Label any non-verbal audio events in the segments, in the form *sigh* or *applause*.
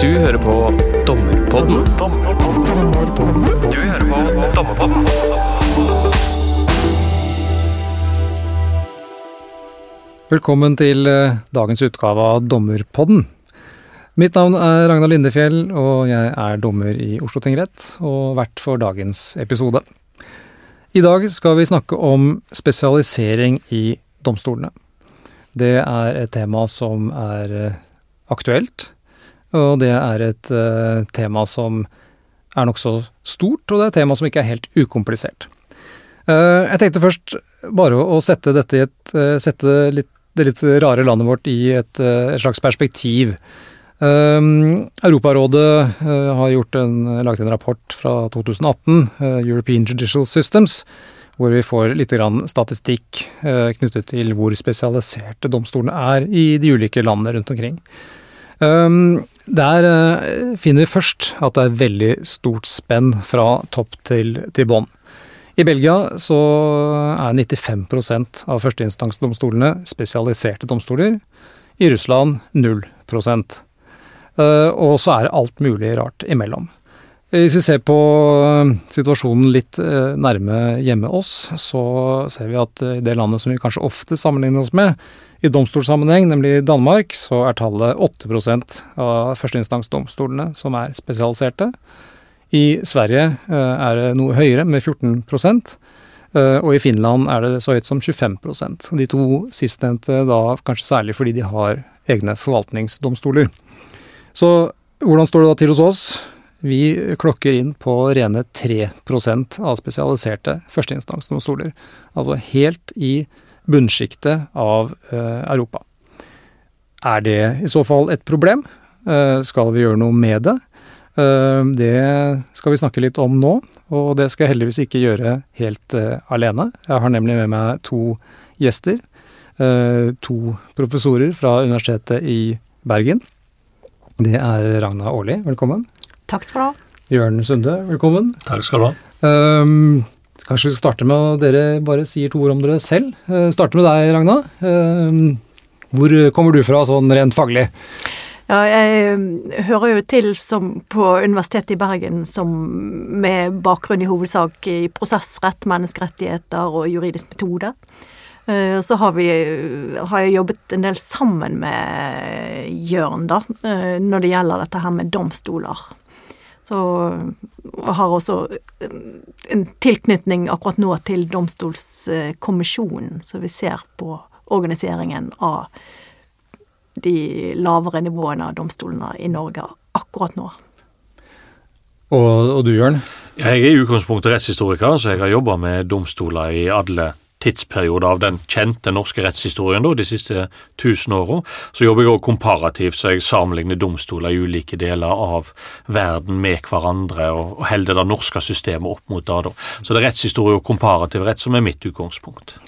Du hører på Dommerpodden. Velkommen til eh, dagens utgave av Dommerpodden. Mitt navn er Ragnar Lindefjell, og jeg er dommer i Oslo tingrett og vert for dagens episode. I dag skal vi snakke om spesialisering i domstolene. Det er et tema som er eh, aktuelt, og det er et uh, tema som er nokså stort, og det er et tema som ikke er helt ukomplisert. Uh, jeg tenkte først bare å, sette dette i et uh, Sette litt, det litt rare landet vårt i et, et slags perspektiv. Europarådet har en, laget en rapport fra 2018, European Judicial Systems, hvor vi får litt statistikk knyttet til hvor spesialiserte domstolene er i de ulike landene rundt omkring. Um, der uh, finner vi først at det er veldig stort spenn fra topp til, til bånn. I Belgia så er 95% av førsteinstansdomstolene spesialiserte domstoler. I Russland 0 uh, Og så er det alt mulig rart imellom. Hvis vi ser på eh, situasjonen litt nærme hjemme oss, så ser vi at i det landet som vi kanskje ofte sammenligner oss med, i domstolsammenheng, nemlig i Danmark, så er tallet 8% av førsteinstansdomstolene som er spesialiserte. I Sverige eh, er det noe høyere, med 14 eh, og i Finland er det så høyt som 25% De to sistnevnte da kanskje særlig fordi de har egne forvaltningsdomstoler. Så hvordan står det da til hos oss? Vi klokker inn på rene 3% av spesialiserte førsteinstansdomstoler. Altså helt i bunnsjiktet av eh, Europa. Er det i så fall et problem? Eh, skal vi gjøre noe med det? Eh, det skal vi snakke litt om nå, og det skal jeg heldigvis ikke gjøre helt alene. Jeg har nemlig med meg to gjester. To professorer fra Universitetet i Bergen. Det er Ragna Aarli, velkommen. Takk skal du ha. Jørn Sunde, velkommen. Takk skal du ha. Kanskje vi skal starte med at dere bare sier to ord om dere selv. Eh, starte med deg, Ragna. Eh, hvor kommer du fra sånn rent faglig? Ja, jeg eh, hører jo til på Universitetet i Bergen som med bakgrunn i hovedsak i prosessrett, menneskerettigheter og juridisk metode. Så har, vi, har jeg jobbet en del sammen med Jørn, da, når det gjelder dette her med domstoler. Så og har også eh, en tilknytning akkurat nå til domstolskommisjonen, så vi ser på organiseringen av de lavere nivåene av domstolene i Norge akkurat nå. Og, og du, Jørn? Jeg er i utgangspunktet rettshistoriker, så jeg har jobba med domstoler i alle tidsperiode av den kjente norske rettshistorien da, de siste tusen åra. Så jobber jeg òg komparativt, så jeg sammenligner domstoler i ulike deler av verden med hverandre, og holder det norske systemet opp mot det. Da. Så det er rettshistorie og komparativ rett som er mitt utgangspunkt.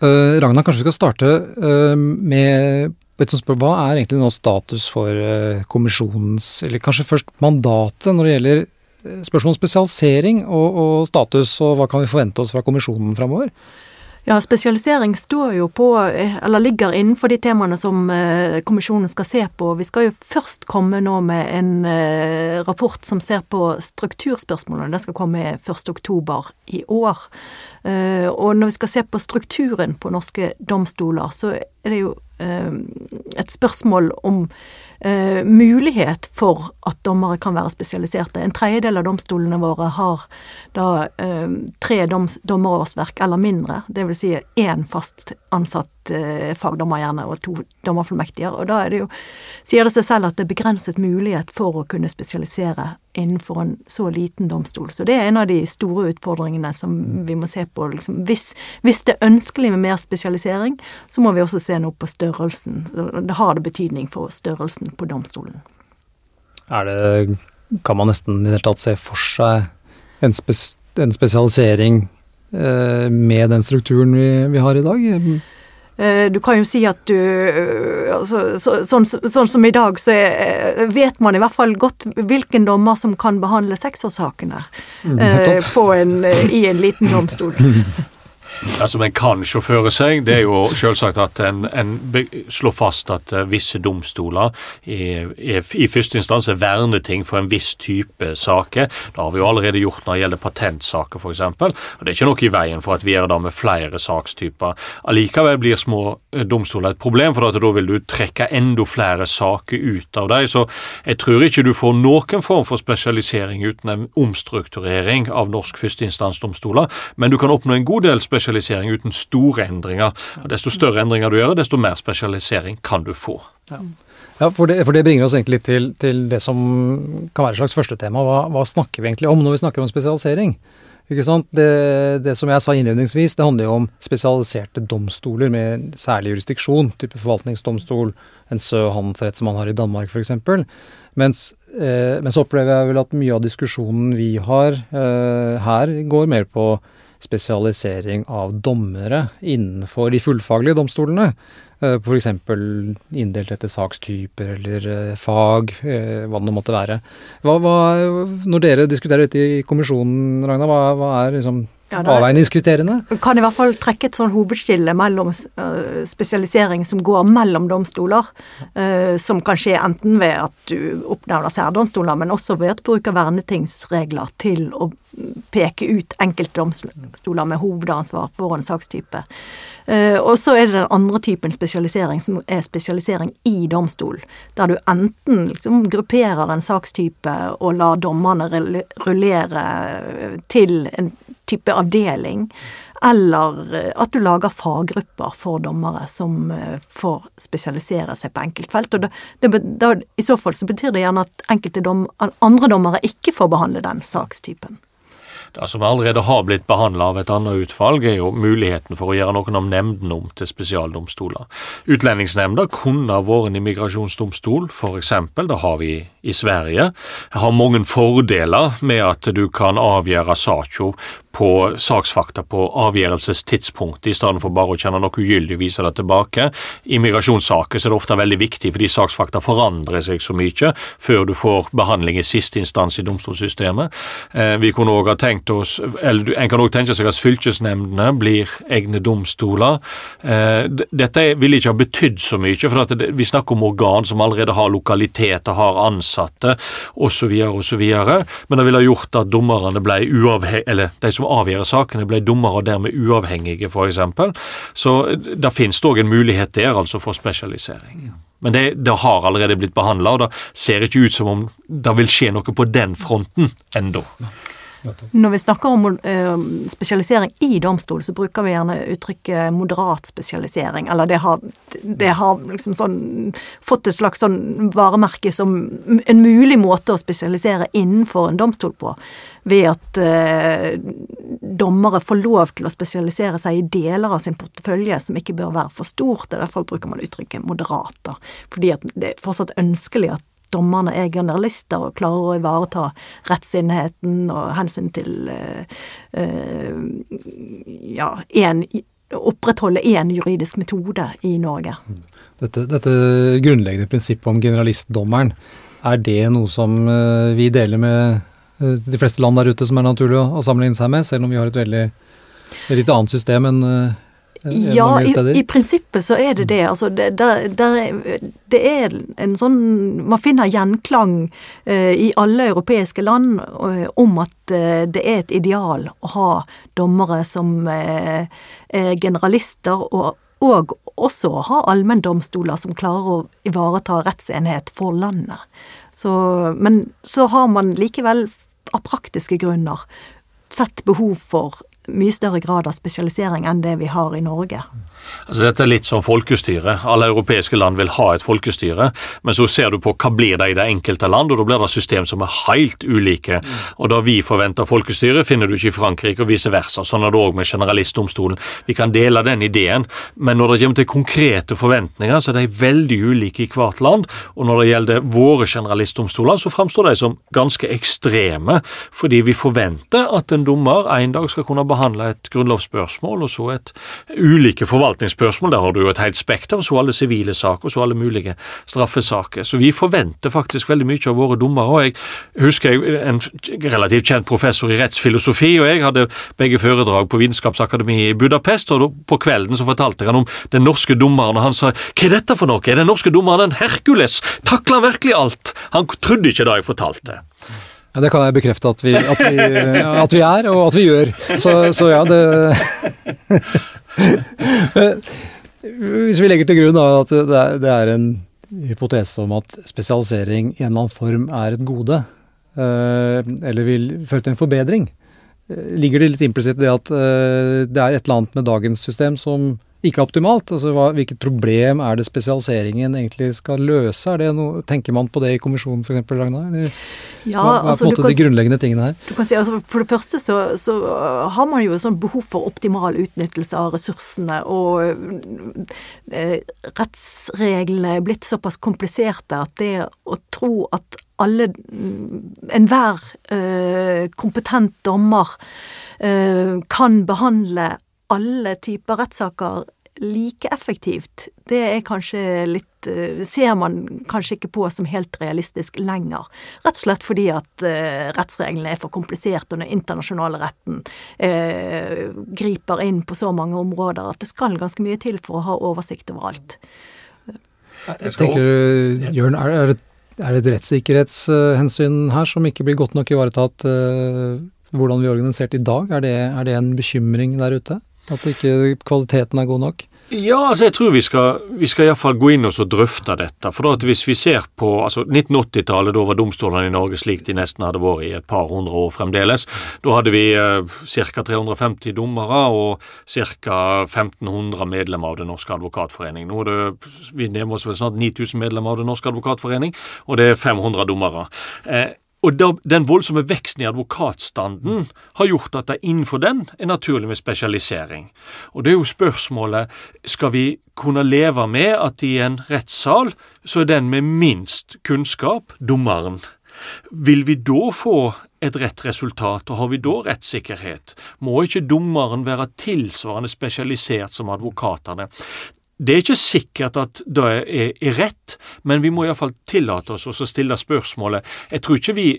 Uh, Ragnar, kanskje vi skal starte uh, med Hva er egentlig nå status for uh, kommisjonens, eller kanskje først mandatet, når det gjelder spørsmål om spesialisering og, og, status, og hva kan vi forvente oss fra kommisjonen framover? Ja, spesialisering står jo på, eller ligger innenfor de temaene som eh, kommisjonen skal se på. Vi skal jo først komme nå med en eh, rapport som ser på strukturspørsmålene. Den skal komme 1.10 i år. Eh, og når vi skal se på strukturen på norske domstoler, så er det jo et spørsmål om eh, mulighet for at dommere kan være spesialiserte. En tredjedel av domstolene våre har da eh, tre dom, dommerårsverk eller mindre, dvs. Si én fast ansatt fagdommer gjerne og to dommerfullmektiger. Og da er det jo, sier det seg selv at det er begrenset mulighet for å kunne spesialisere innenfor en så liten domstol. Så det er en av de store utfordringene som vi må se på. Liksom, hvis, hvis, det er ønskelig med mer spesialisering, så må vi også se noe på størrelsen. Det har det betydning for størrelsen på domstolen. Er det Kan man nesten i det hele tatt se for seg en, spes, en spesialisering eh, med den strukturen vi, vi, har i dag? Eh, du kan jo si at du eh, altså, så, sånn, sånn, som i dag, så er, eh, vet man i hvert fall godt hvilken dommer som kan behandle seksårssakene mm, en, i en liten domstol. *laughs* Altså, men kan sjåføre seg, det er jo selvsagt at en, en slår fast at uh, visse domstoler er, er, i første instans er verneting for en viss type saker. Det har vi jo allerede gjort når det gjelder patentsaker, f.eks. Og det er ikke noe i veien for at vi gjør det med flere sakstyper. Allikevel blir små uh, domstoler et problem, for da vil du trekke enda flere saker ut av dem. Så jeg tror ikke du får noen form for spesialisering uten en omstrukturering av norsk førsteinstansdomstoler, men du kan oppnå en god del spesialisering uten store endringer. Og Desto større endringer du gjør, desto mer spesialisering kan du få. Ja. Ja, for det, for det, bringer oss egentlig til, til, det som kan være et slags første tema. Hva, hva, snakker vi egentlig om når vi snakker om spesialisering? Ikke sant? Det, det, som jeg sa innledningsvis, det handler jo om spesialiserte domstoler med særlig jurisdiksjon, type forvaltningsdomstol, en sø handelsrett som man har i Danmark f.eks. Mens, eh, mens opplever jeg vel at mye av diskusjonen vi har eh, her, går mer på spesialisering av dommere innenfor de fullfaglige domstolene. Eh, F.eks. inndelt etter sakstyper eller eh, fag, eh, hva det måtte være. Hva, hva, når dere diskuterer dette i kommisjonen, Ragna, hva, hva er liksom ja, avveiningskriteriene? Kan i hvert fall trekke et sånn hovedskille mellom uh, spesialisering som går mellom domstoler, uh, som kan skje enten ved at du oppnevner særdomstoler, men også ved at du bruker vernetingsregler til å peke ut enkeltdomstoler med hovedansvar for en sakstype. Uh, og så er det den andre typen spesialisering, som er spesialisering i domstol. Der du enten liksom grupperer en sakstype og lar dommerne rullere til en type avdeling. Eller eh, at du lager faggrupper for dommere som eh, får spesialisere seg på enkeltfelt. Og det, det, det, I så fall så betyr det gjerne at dom, andre dommere ikke får behandle den sakstypen. Det som allerede har blitt behandla av et annet utvalg, er jo muligheten for å gjøre noen av nemndene om til spesialdomstoler. Utlendingsnemnda kunne vært en immigrasjonsdomstol, f.eks. Det har vi i Sverige. Det har mange fordeler med at du kan avgjøre saka på saksfakta på avgjørelsestidspunktet, i stedet for bare å kjenne noe ugyldig og vise det tilbake. I migrasjonssaker er det ofte veldig viktig, fordi saksfakta forandrer seg så mye før du får behandling i siste instans i domstolssystemet. Eh, vi kunne også ha tenkt oss, eller En kan også tenke seg at fylkesnemndene blir egne domstoler. Eh, dette ville ikke ha betydd så mye, for vi snakker om organ som allerede har lokaliteter, har ansatte osv., osv., men det ville ha gjort at dommerne ble uavhengige, eller de som som avgjør sakene, ble dommere og dermed uavhengige, f.eks. Så det finnes òg en mulighet der, altså for spesialisering. Men det, det har allerede blitt behandla, og det ser ikke ut som om det vil skje noe på den fronten ennå. Når vi snakker om uh, spesialisering i domstol, så bruker vi gjerne uttrykket moderat spesialisering. Eller det har, det har liksom sånn fått et slags sånn varemerke som en mulig måte å spesialisere innenfor en domstol på. Ved at uh, dommere får lov til å spesialisere seg i deler av sin portefølje som ikke bør være for stort. Derfor bruker man uttrykket moderat. Da. Fordi det er fortsatt ønskelig at dommerne er generalister og klarer å ivareta rettsenheten og hensyn til uh, ja, en, opprettholde én juridisk metode i Norge. Dette, dette grunnleggende prinsippet om generalistdommeren, er det noe som uh, vi deler med de fleste land der ute som er naturlig å, sammenligne seg med, selv om vi har et veldig litt annet system enn ja, i, i, prinsippet så er det det. Altså, det, der, der, det er en sånn Man finner gjenklang eh, i alle europeiske land eh, om at eh, det er et ideal å ha dommere som er generalister, og, og også å ha allmenndomstoler som klarer å ivareta rettsenhet for landet. Så, men så har man likevel, av praktiske grunner, sett behov for mye større grad av spesialisering enn det vi har i Norge. Altså Dette er litt som folkestyre. Alle europeiske land vil ha et folkestyre, men så ser du på hva blir det i det enkelte land, og da blir det system som er helt ulike. Og Da vi forventer folkestyre, finner du ikke i Frankrike, og vice versa. Sånn er det òg med generalistdomstolen. Vi kan dele den ideen, men når det kommer til konkrete forventninger, så er de veldig ulike i hvert land. Og når det gjelder våre generalistdomstoler, så framstår de som ganske ekstreme, fordi vi forventer at en dommer en dag skal kunne behandle behandle et grunnlovsspørsmål, og så et ulike forvaltningsspørsmål. Der har du jo et helt spekter, og så alle sivile saker, og så alle mulige straffesaker. Så vi forventer faktisk veldig mye av våre dommere. og Jeg husker en relativt kjent professor i rettsfilosofi, og jeg hadde begge foredrag på Vitenskapsakademiet i Budapest, og på kvelden så fortalte han om den norske dommeren, og han sa hva er dette for noe, er den norske dommeren en Hercules, takler han virkelig alt? Han trodde ikke da jeg fortalte. Ja, Det kan jeg bekrefte at vi, at vi, at vi er, og at vi gjør. Så, så ja, det *laughs* Hvis vi legger til grunn da, at det er, en hypotese om at spesialisering i en eller annen form er et gode, eh, eller vil føre til en forbedring, eh, ligger det litt implisitt i det at eh, det er et eller annet med dagens system som ikke optimalt? Altså, hva, Hvilket problem er det spesialiseringen egentlig skal løse? Er det noe, tenker man på det i kommisjonen f.eks., Ragnar? Eller, ja, hva, hva er på altså, en måte kan, de grunnleggende tingene her? Du kan si, altså, For det første så, så har man jo sånn behov for optimal utnyttelse av ressursene. Og eh, rettsreglene er blitt såpass kompliserte at det å tro at alle Enhver eh, kompetent dommer eh, kan behandle alle typer rettssaker like effektivt, det er kanskje litt uh, Ser man kanskje ikke på som helt realistisk lenger. Rett og slett fordi at uh, rettsreglene er for kompliserte, og den internasjonale retten eh, griper inn på så mange områder at det skal ganske mye til for å ha oversikt over alt. Jeg tenker, Jørn, er det, er det et rettssikkerhetshensyn her som ikke blir godt nok ivaretatt? hvordan vi er organisert i dag? Er det, er det en bekymring der ute? At ikke kvaliteten er god nok? Ja, altså jeg tror vi skal, vi skal iallfall gå inn og drøfte dette. For da hvis vi ser på altså 1980-tallet, da var domstolene i Norge slik de nesten hadde vært i et par hundre år fremdeles. Da hadde vi eh, ca. 350 dommere og ca. 1500 medlemmer av Den norske advokatforening. Nå er det, Vi nærmer oss vel snart 9000 medlemmer av Den norske advokatforening, og det er 500 dommere. Eh, og da, Den voldsomme veksten i advokatstanden har gjort at det innenfor den er naturlig med spesialisering. Og Det er jo spørsmålet skal vi kunne leve med at i en rettssal så er den med minst kunnskap dommeren. Vil vi da få et rett resultat, og har vi da rettssikkerhet? Må ikke dommeren være tilsvarende spesialisert som advokatene? Det er ikke sikkert at det er, rett, men vi må iallfall tillate oss å stille spørsmålet. Jeg tror ikke vi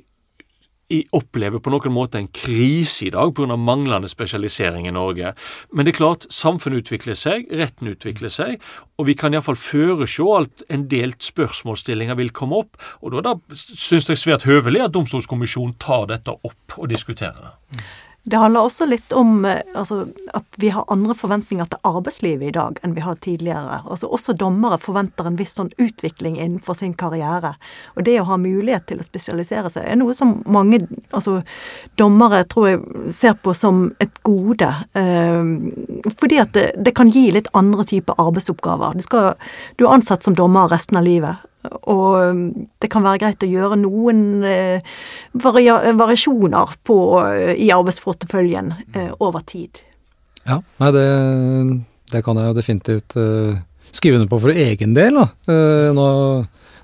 opplever på noen måte en krise i dag pga. manglende spesialisering i Norge. Men det er klart, samfunnet utvikler seg, retten utvikler seg, og vi kan iallfall føresjå at en del spørsmålsstillinger vil komme opp. Og da, da syns jeg svært høvelig at Domstolskommisjonen tar dette opp og diskuterer det. Det handler også litt om eh, altså, at vi har andre forventninger til arbeidslivet i dag enn vi har tidligere. Altså, også dommere forventer en viss sånn utvikling innenfor sin karriere. Og det å ha mulighet til å spesialisere seg er noe som mange altså, dommere tror jeg ser på som et gode. Eh, fordi at det, det, kan gi litt andre typer arbeidsoppgaver. Du, skal, du er ansatt som dommer resten av livet. Og um, det kan være greit å gjøre noen eh, variasjoner på, eh, i arbeidsporteføljen eh, over tid. Ja, nei, det, det kan jeg jo definitivt skrive under på for egen del. Da. Nå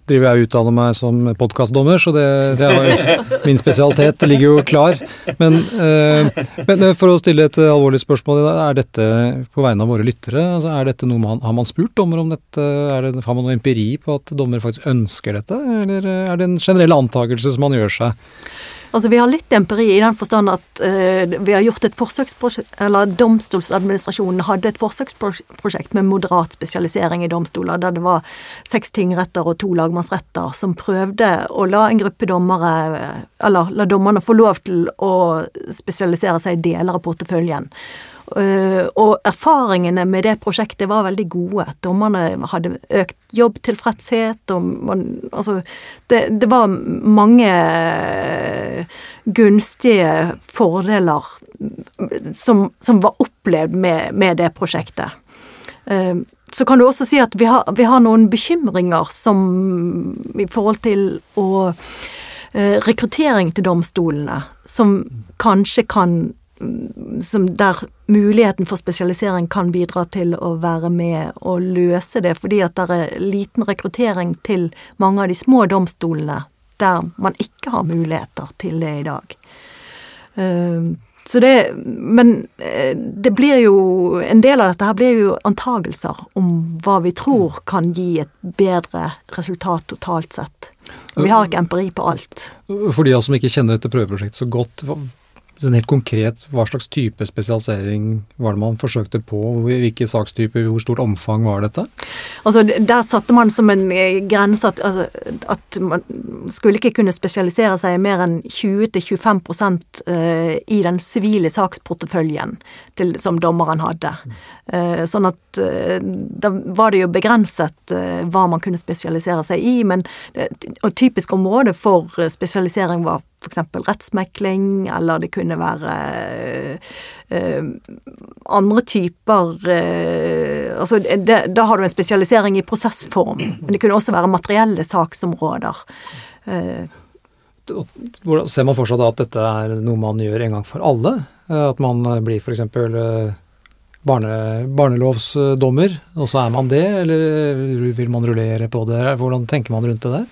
driver jeg og utdanner meg som podkastdommer, så det, det er min spesialitet ligger jo klar. Men, eh, men, eh, for å stille et alvorlig spørsmål, er dette på vegne av våre lyttere? Altså, er dette noe man, Har man spurt dommer om dette? Det, har man noe empiri på at dommer faktisk ønsker dette, eller er det en generell antakelse som man gjør seg? Altså Vi har litt empiri i den forstand at uh, vi har gjort et forsøksprosjekt Eller Domstoladministrasjonen hadde et forsøksprosjekt med moderat spesialisering i domstoler, der det var seks tingretter og to lagmannsretter som prøvde å la en gruppe dommere Eller la dommerne få lov til å spesialisere seg i deler av porteføljen. Uh, og erfaringene med det prosjektet var veldig gode. Dommerne hadde økt jobbtilfredshet, og man Altså, det, det var mange gunstige fordeler som, som var opplevd med, med det prosjektet. Uh, så kan du også si at vi har, vi har noen bekymringer som i forhold til å rekruttering til domstolene, som kanskje kan som der muligheten for spesialisering kan bidra til å være med og løse det, fordi at det er liten rekruttering til mange av de små domstolene der man ikke har muligheter til det i dag. Eh, så det, men eh, det blir jo En del av dette her blir jo antagelser om hva vi tror kan gi et bedre resultat totalt sett. Vi har ikke empiri på alt. For de av oss som ikke kjenner dette prøveprosjektet så godt, Sånn helt konkret, hva slags type spesialisering var det man forsøkte på? Hvilke sakstyper, hvor stort omfang var dette? Altså, Der satte man som en eh, grense at, altså, at man skulle ikke kunne spesialisere seg mer enn 20-25 eh, i den sivile saksporteføljen til, som dommeren hadde. Eh, sånn at da var det jo begrenset hva man kunne spesialisere seg i, men og typisk område for spesialisering var f.eks. rettsmekling, eller det kunne være uh, andre typer uh, Altså, det, da har du en spesialisering i prosessform, men det kunne også være materielle saksområder. Uh, Ser man for seg at dette er noe man gjør en gang for alle? At man blir f.eks. Barne, barnelovsdommer, og så er man det, eller vil man rullere på det? Hvordan tenker man rundt det der?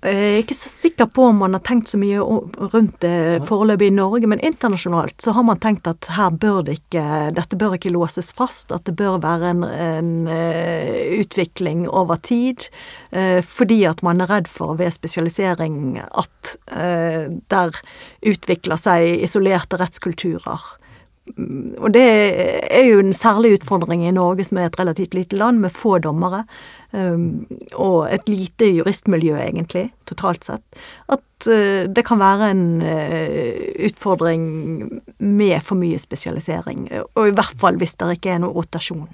Jeg er ikke så sikker på om man har tenkt så mye rundt det foreløpig i Norge, men internasjonalt så har man tenkt at her bør det ikke Dette bør ikke låses fast, at det bør være en, en uh, utvikling over tid. Uh, fordi at man er redd for ved spesialisering at der utvikler seg isolerte rettskulturer. Og det er jo en særlig utfordring i Norge, som er et relativt lite land med få dommere. Um, og et lite juristmiljø, egentlig, totalt sett. At uh, det kan være en uh, utfordring med for mye spesialisering. Og i hvert fall hvis det ikke er noe rotasjon.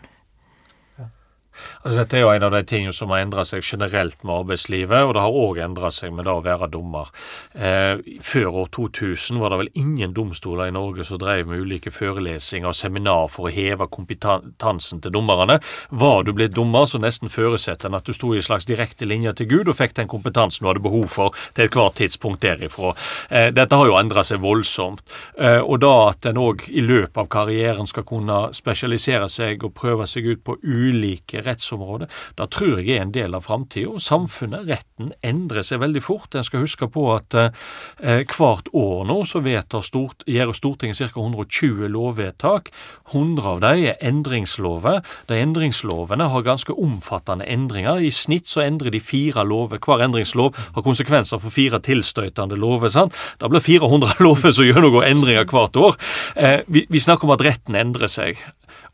Altså Dette er jo en av de tingene som har endra seg generelt med arbeidslivet, og det har òg endra seg med det å være dommer. Eh, før år 2000 var det vel ingen domstoler i Norge som drev med ulike forelesninger og seminar for å heve kompetansen til dommerne. Var du blitt dommer, så nesten forutsetter en at du sto i en slags direkte linje til Gud og fikk den kompetansen du hadde behov for til ethvert tidspunkt derifra. Eh, dette har jo endra seg voldsomt. Eh, og da at en òg i løpet av karrieren skal kunne spesialisere seg og prøve seg ut på ulike rettsområde. Da tror jeg er en del av framtida. Samfunnet, retten, endrer seg veldig fort. En skal huske på at eh, hvert år nå så stort, gjør Stortinget ca. 120 lovvedtak. 100 av dem er endringslover. De endringslovene har ganske omfattende endringer. I snitt så endrer de fire lover. Hver endringslov har konsekvenser for fire tilstøtende lover. sant? Da blir 400 *laughs* lover som gjennomgår endringer hvert år. Eh, vi, vi snakker om at retten endrer seg.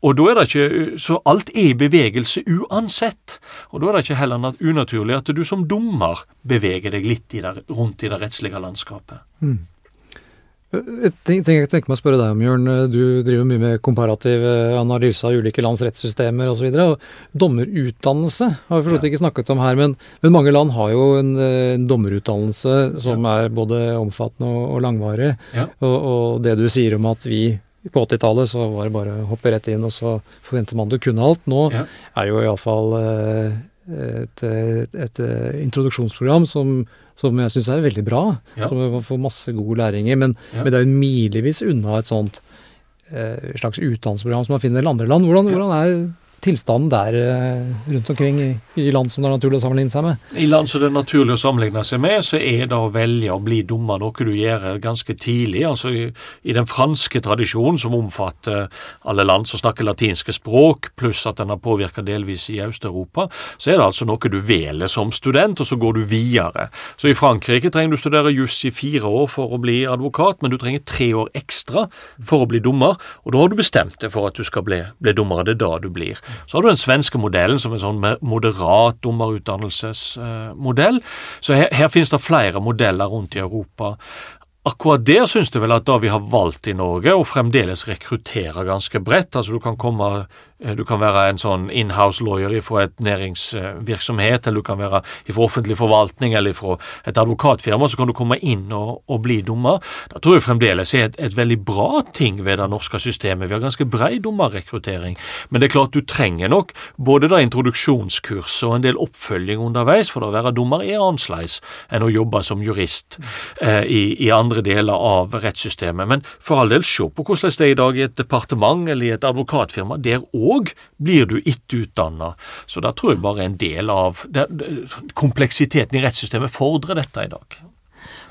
Og da er det ikke Så alt er i bevegelse uansett. Og da er det ikke heller unaturlig at du som dommer beveger deg litt i der, rundt i det rettslige landskapet. Mm. Jeg tenker meg å spørre deg om, Jørn. Du driver mye med komparativ eh, analyse av ulike lands rettssystemer osv. Dommerutdannelse har vi forstått ikke snakket om her, men, men, mange land har jo en, eh, en dommerutdannelse som ja. er både omfattende og, og langvarig. Ja. Og, og det du sier om at vi på 80-tallet så var det bare å hoppe rett inn, og så forventer man du kunne alt. Nå ja. er jo iallfall eh, et, et, et, eh, introduksjonsprogram som, som jeg syns er veldig bra. Ja. Som man får masse god læring i. Men, ja. men det er jo milevis unna et sånt eh, slags utdannelsesprogram som man finner i andre land. Hvordan, hvordan er tilstanden der eh, rundt omkring i, i, land som det er naturlig å sammenligne seg med? I land som det er naturlig å sammenligne seg med, så er det å velge å bli dommer noe du gjør ganske tidlig. Altså i, i den franske tradisjonen, som omfatter alle land som snakker latinske språk, pluss at den har påvirka delvis i Øst-Europa, så er det altså noe du velger som student, og så går du videre. Så i Frankrike trenger du studere juss i fire år for å bli advokat, men du trenger tre år ekstra for å bli dommer, og da har du bestemt deg for at du skal bli, bli dommer, det er da du blir. Så har du den svenske modellen, som en sånn moderat dommerutdannelsesmodell. Så her, her finnes det flere modeller rundt i Europa. Akkurat der syns jeg vel at da vi har valgt i Norge, og fremdeles rekrutterer ganske bredt altså Du kan komme du kan være en sånn inhouse lawyer fra et næringsvirksomhet, eller du kan være fra offentlig forvaltning eller fra et advokatfirma, så kan du komme inn og, og bli dommer. Da tror jeg fremdeles er et, et, veldig bra ting ved det norske systemet. Vi har ganske brei dommerrekruttering. Men det er klart du trenger nok både da introduksjonskurs og en del oppfølging underveis, for å være dommer er annerledes enn å jobbe som jurist eh, i, i, andre deler av rettssystemet. Men for all del, se på hvordan det er i dag i et departement eller i et advokatfirma. Der òg og blir du ikke utdanna. Så da tror jeg bare en del av det, kompleksiteten i rettssystemet fordrer dette i dag.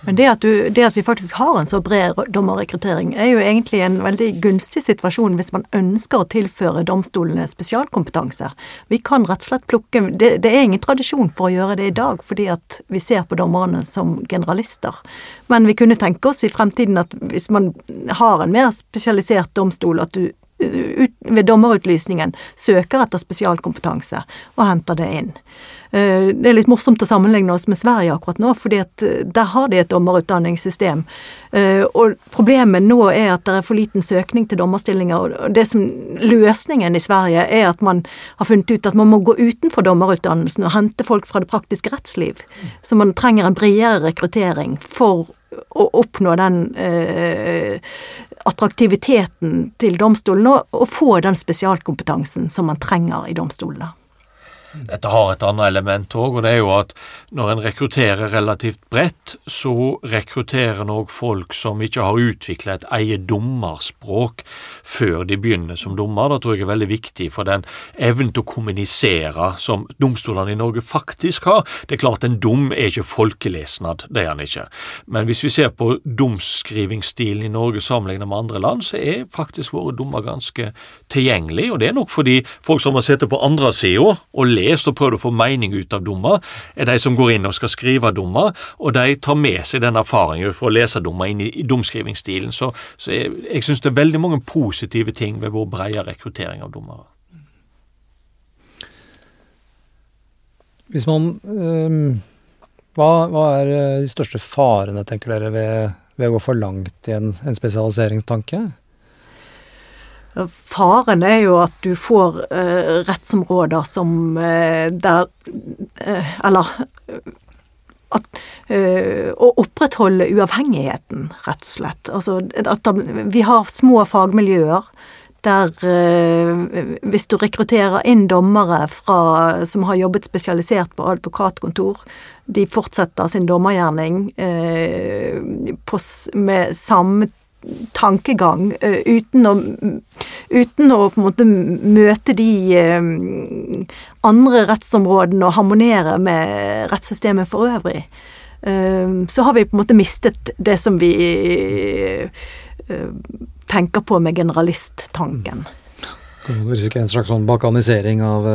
Men det at, du, det at, vi faktisk har en så bred dommerrekruttering, er jo egentlig en veldig gunstig situasjon hvis man ønsker å tilføre domstolene spesialkompetanse. Vi kan rett og slett plukke det, det, er ingen tradisjon for å gjøre det i dag, fordi at vi ser på dommerne som generalister. Men vi kunne tenke oss i fremtiden at hvis man har en mer spesialisert domstol, at du ut, ved dommerutlysningen søker etter spesialkompetanse og henter det inn. Eh, det er litt morsomt å sammenligne oss med Sverige akkurat nå, fordi eh, der har de et dommerutdanningssystem. Eh, og problemet nå er at det er for liten søkning til dommerstillinger. og det som Løsningen i Sverige er at man har funnet ut at man må gå utenfor dommerutdannelsen og hente folk fra det praktiske rettsliv. Så man trenger en bredere rekruttering for å oppnå den eh, attraktiviteten til domstolene og, og få den spesialkompetansen som man trenger i domstolene. Dette har et annet element òg, og det er jo at når en rekrutterer relativt bredt, så rekrutterer en òg folk som ikke har utvikla et eget dommerspråk før de begynner som dommer. Det tror jeg er veldig viktig for den evnen til å kommunisere som domstolene i Norge faktisk har. Det er klart en dom er ikke folkelesnad, det er han ikke. Men hvis vi ser på domskrivingsstilen i Norge sammenlignet med andre land, så er faktisk våre dommer ganske tilgjengelige, og det er nok fordi folk som har sittet på andre sida og lest lest og prøvd å få mening ut av dommer, er de som går inn og skal skrive dommer, og de tar med seg den erfaringen for å lese dommer inn i, i domskrivingsstilen. Så, så jeg, jeg syns det er veldig mange positive ting ved vår brede rekruttering av dommere. Hvis man øh, hva, hva, er øh, de største farene, tenker dere, ved, ved å gå for langt i en, en spesialiseringstanke? Faren er jo at du får eh, rettsområder som eh, der eh, Eller at, å opprettholde uavhengigheten, rett og slett. Altså at vi har små fagmiljøer der hvis du rekrutterer inn dommere fra, som har jobbet spesialisert på advokatkontor, de fortsetter sin dommergjerning på, med samme tankegang uh, uten, å, uten å på en måte møte de uh, andre rettsområdene og harmonere med rettssystemet for øvrig. Uh, så har vi på en måte mistet det som vi tenker på med generalisttanken. Kan du risikere en slags sånn balkanisering av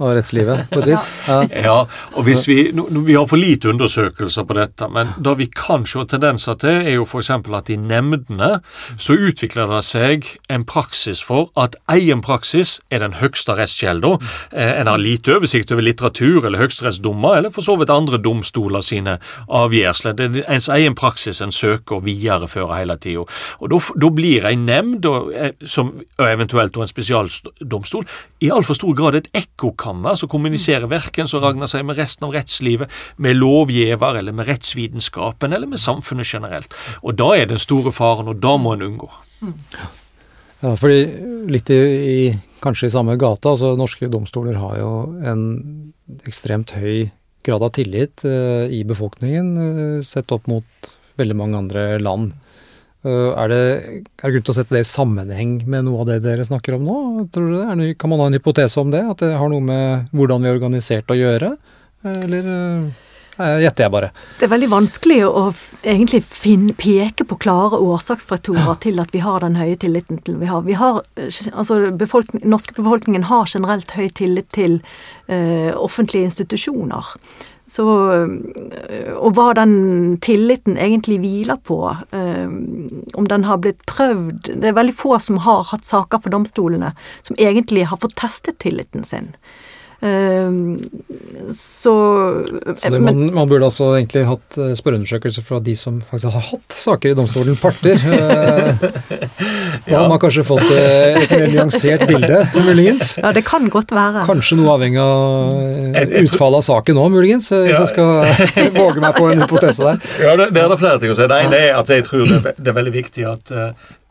av rettslivet, på et vis. Ja, ja og hvis vi, vi har for lite undersøkelser på dette, men det vi kan se tendenser til, er jo f.eks. at i nemndene så utvikler det seg en praksis for at egen praksis er den høgste rettskjelda. Eh, en har lite oversikt over litteratur eller høyesterettsdommer, eller for så vidt andre domstoler sine avgjørelser. Det er ens egen praksis en søker å videreføre hele tida. Og da blir en nemnd, og, eh, som, og eventuelt en spesialdomstol, i altfor stor grad et ekkokammer som kommuniserer verken som Ragnar sier, med resten av rettslivet, med lovgiver eller med rettsvitenskapen eller med samfunnet generelt. Og da er den store faren, og da må en unngå. Ja, fordi litt i, i, kanskje i samme gata, altså norske domstoler har jo en ekstremt høy grad av tillit eh, i befolkningen eh, sett opp mot veldig mange andre land. Eh, er det, er det grunn til å sette det i sammenheng med noe av det dere snakker om nå? Tror du det? kan man ha en hypotese om det? At det har noe med hvordan vi er organisert å gjøre? Eller eh, gjetter jeg bare. Det er veldig vanskelig å egentlig finne, peke på klare årsaksfaktorer ja. til at vi har den høye tilliten til vi har. Vi har altså befolkning, norske befolkningen har generelt høy tillit til uh, offentlige institusjoner. Så, øh, og hva den tilliten egentlig hviler på, øh, om den har blitt prøvd Det er veldig få som har hatt saker for domstolene som egentlig har fått testet tilliten sin. Ehm, så, så det, man, man, burde altså egentlig hatt eh, spørreundersøkelser fra de som faktisk har hatt saker i domstolen, parter. Eh, *laughs* da ja. har man kanskje fått eh, et mer nyansert bilde, muligens. Ja, det kan godt være. Kanskje noe avhengig av utfallet av saken òg, muligens, hvis ja. jeg skal *laughs* våge meg på en hypotese der. Ja, det, det er det flere ting å si. Det ene er at jeg tror det, det er veldig viktig at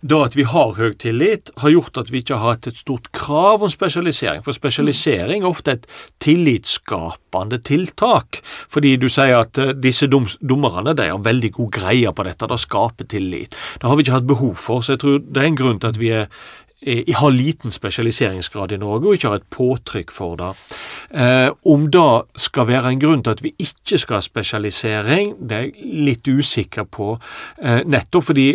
da at vi har høy tillit, har gjort at vi ikke har hatt et stort krav om spesialisering. For spesialisering er ofte et tillitsskapende tiltak. Fordi du sier at uh, disse dom, dommerne de har veldig god greie på dette, det skaper tillit. Det har vi ikke hatt behov for, så jeg tror det er en grunn til at vi er er, har liten spesialiseringsgrad i Norge og ikke har et påtrykk for det. Eh, om det skal være en grunn til at vi ikke skal ha spesialisering, det er jeg litt usikker på. Eh, nettopp fordi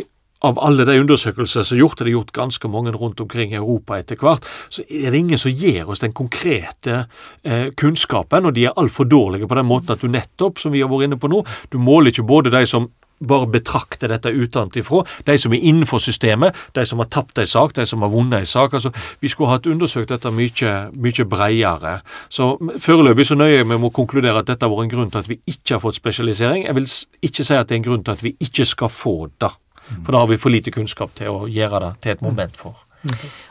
av alle de undersøkelser som er gjort, og det er gjort ganske mange rundt omkring i Europa etter hvert, så er det ingen som gir oss den konkrete eh, kunnskapen, og de er altfor dårlige på den måten at du nettopp, som vi har vært inne på nå, du måler ikke både de som bare betrakter dette utenfra, de som er innenfor systemet, de som har tapt en sak, de som har vunnet en sak. altså Vi skulle hatt undersøkt dette mye, mye bredere. Så Foreløpig så nøyer jeg meg med å konkludere at dette har vært en grunn til at vi ikke har fått spesialisering. Jeg vil ikke si at det er en grunn til at vi ikke skal få det. For da har vi for lite kunnskap til å gjøre det til et moment for.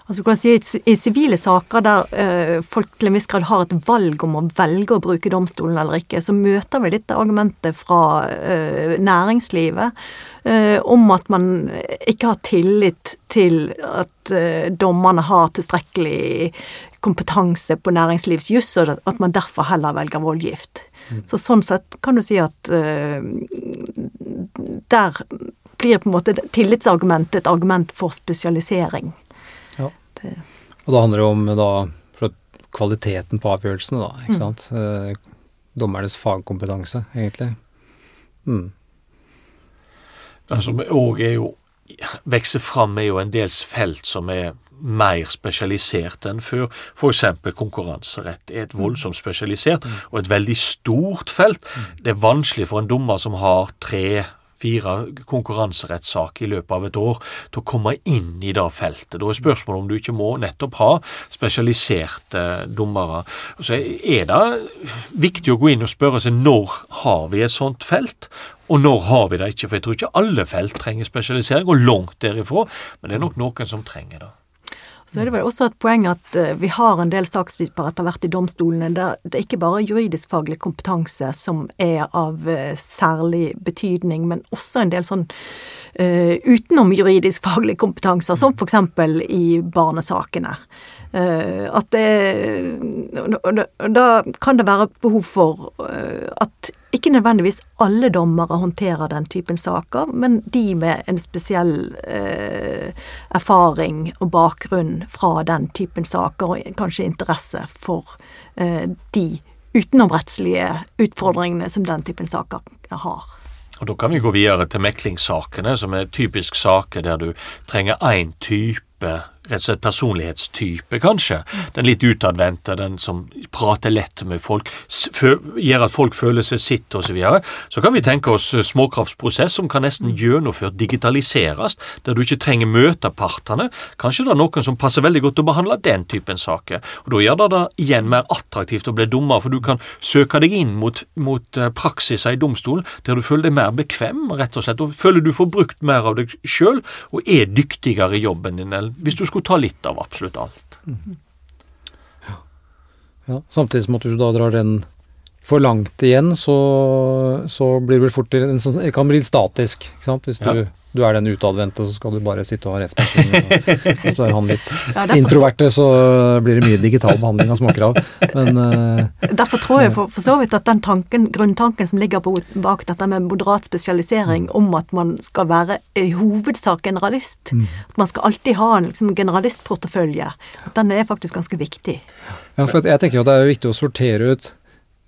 Altså, kan si, I sivile saker der uh, folk til en viss grad har et valg om å velge å bruke domstolen eller ikke, så møter vi dette argumentet fra uh, næringslivet uh, om at man ikke har tillit til at dommerne har tilstrekkelig kompetanse på næringslivsjuss, og at man derfor heller velger voldgift. Mm. Så sånn sett kan du si at der blir på en måte tillitsargumentet et argument for spesialisering. Ja. Det. Og da handler det om da, kvaliteten på avgjørelsene, da. ikke mm. sant. Eh, dommernes fagkompetanse, egentlig. Mm. Det som òg er jo vokser fram, er jo en dels felt som er mer spesialisert enn før. F.eks. konkurranserett er et voldsomt spesialisert mm. og et veldig stort felt. Mm. Det er vanskelig for en dommer som har tre fire konkurranserettssaker i løpet av et år til å komme inn i det feltet. Da er spørsmålet om du ikke må nettopp ha spesialiserte dommere. Så er det viktig å gå inn og spørre seg når har vi et sånt felt, og når har vi det ikke? For jeg tror ikke alle felt trenger spesialisering, og langt derifra, men det er nok noen som trenger det. Så er det vel også et poeng at uh, vi har en del sakstyper etter hvert i domstolene der det ikke bare juridisk-faglig kompetanse som er av uh, særlig betydning, men også en del sånn uh, utenom juridisk-faglig kompetanse, som f.eks. i barnesakene. at det Da kan det være behov for at ikke nødvendigvis alle dommere håndterer den typen saker, men de med en spesiell eh, erfaring og bakgrunn fra den typen saker, og kanskje interesse for eh, de utenomrettslige utfordringene som den typen saker har. Og Da kan vi gå videre til meklingssakene, som er typisk saker der du trenger én type rett og slett personlighetstype, kanskje. Den litt utadvendte, den som prater lett med folk, gjør at folk føler seg sitt osv. Så, videre. så kan vi tenke oss småkraftprosess småkraftsprosess som kan nesten gjennomført digitaliseres, der du ikke trenger møte partene. Kanskje det er noen som passer veldig godt til å behandle den typen saker. Og Da gjør det det igjen mer attraktivt å bli dommer, for du kan søke deg inn mot, mot eh, praksiser i domstolen der du føler deg mer bekvem, rett og slett, og føler du får brukt mer av deg sjøl og er dyktigere i jobben din. Hvis du skulle skulle ta litt av absolutt alt. Mm. Ja. ja. Samtidig som at du da drar den for langt igjen, så, så blir det vel fort en sånn, Det kan bli litt statisk, ikke sant. Hvis du, ja. du er den utadvendte, så skal du bare sitte og ha rettsbehandling. Hvis du er han litt ja, introverte, så blir det mye digital behandling av småkrav. Men uh, Derfor tror jeg for, for, så vidt at den tanken, grunntanken som ligger på, bak dette med moderat spesialisering, mm. om at man skal være i hovedsak generalist, mm. at man skal alltid ha en liksom, generalistportefølje, at den er faktisk ganske viktig. Ja, for jeg tenker at det er viktig å sortere ut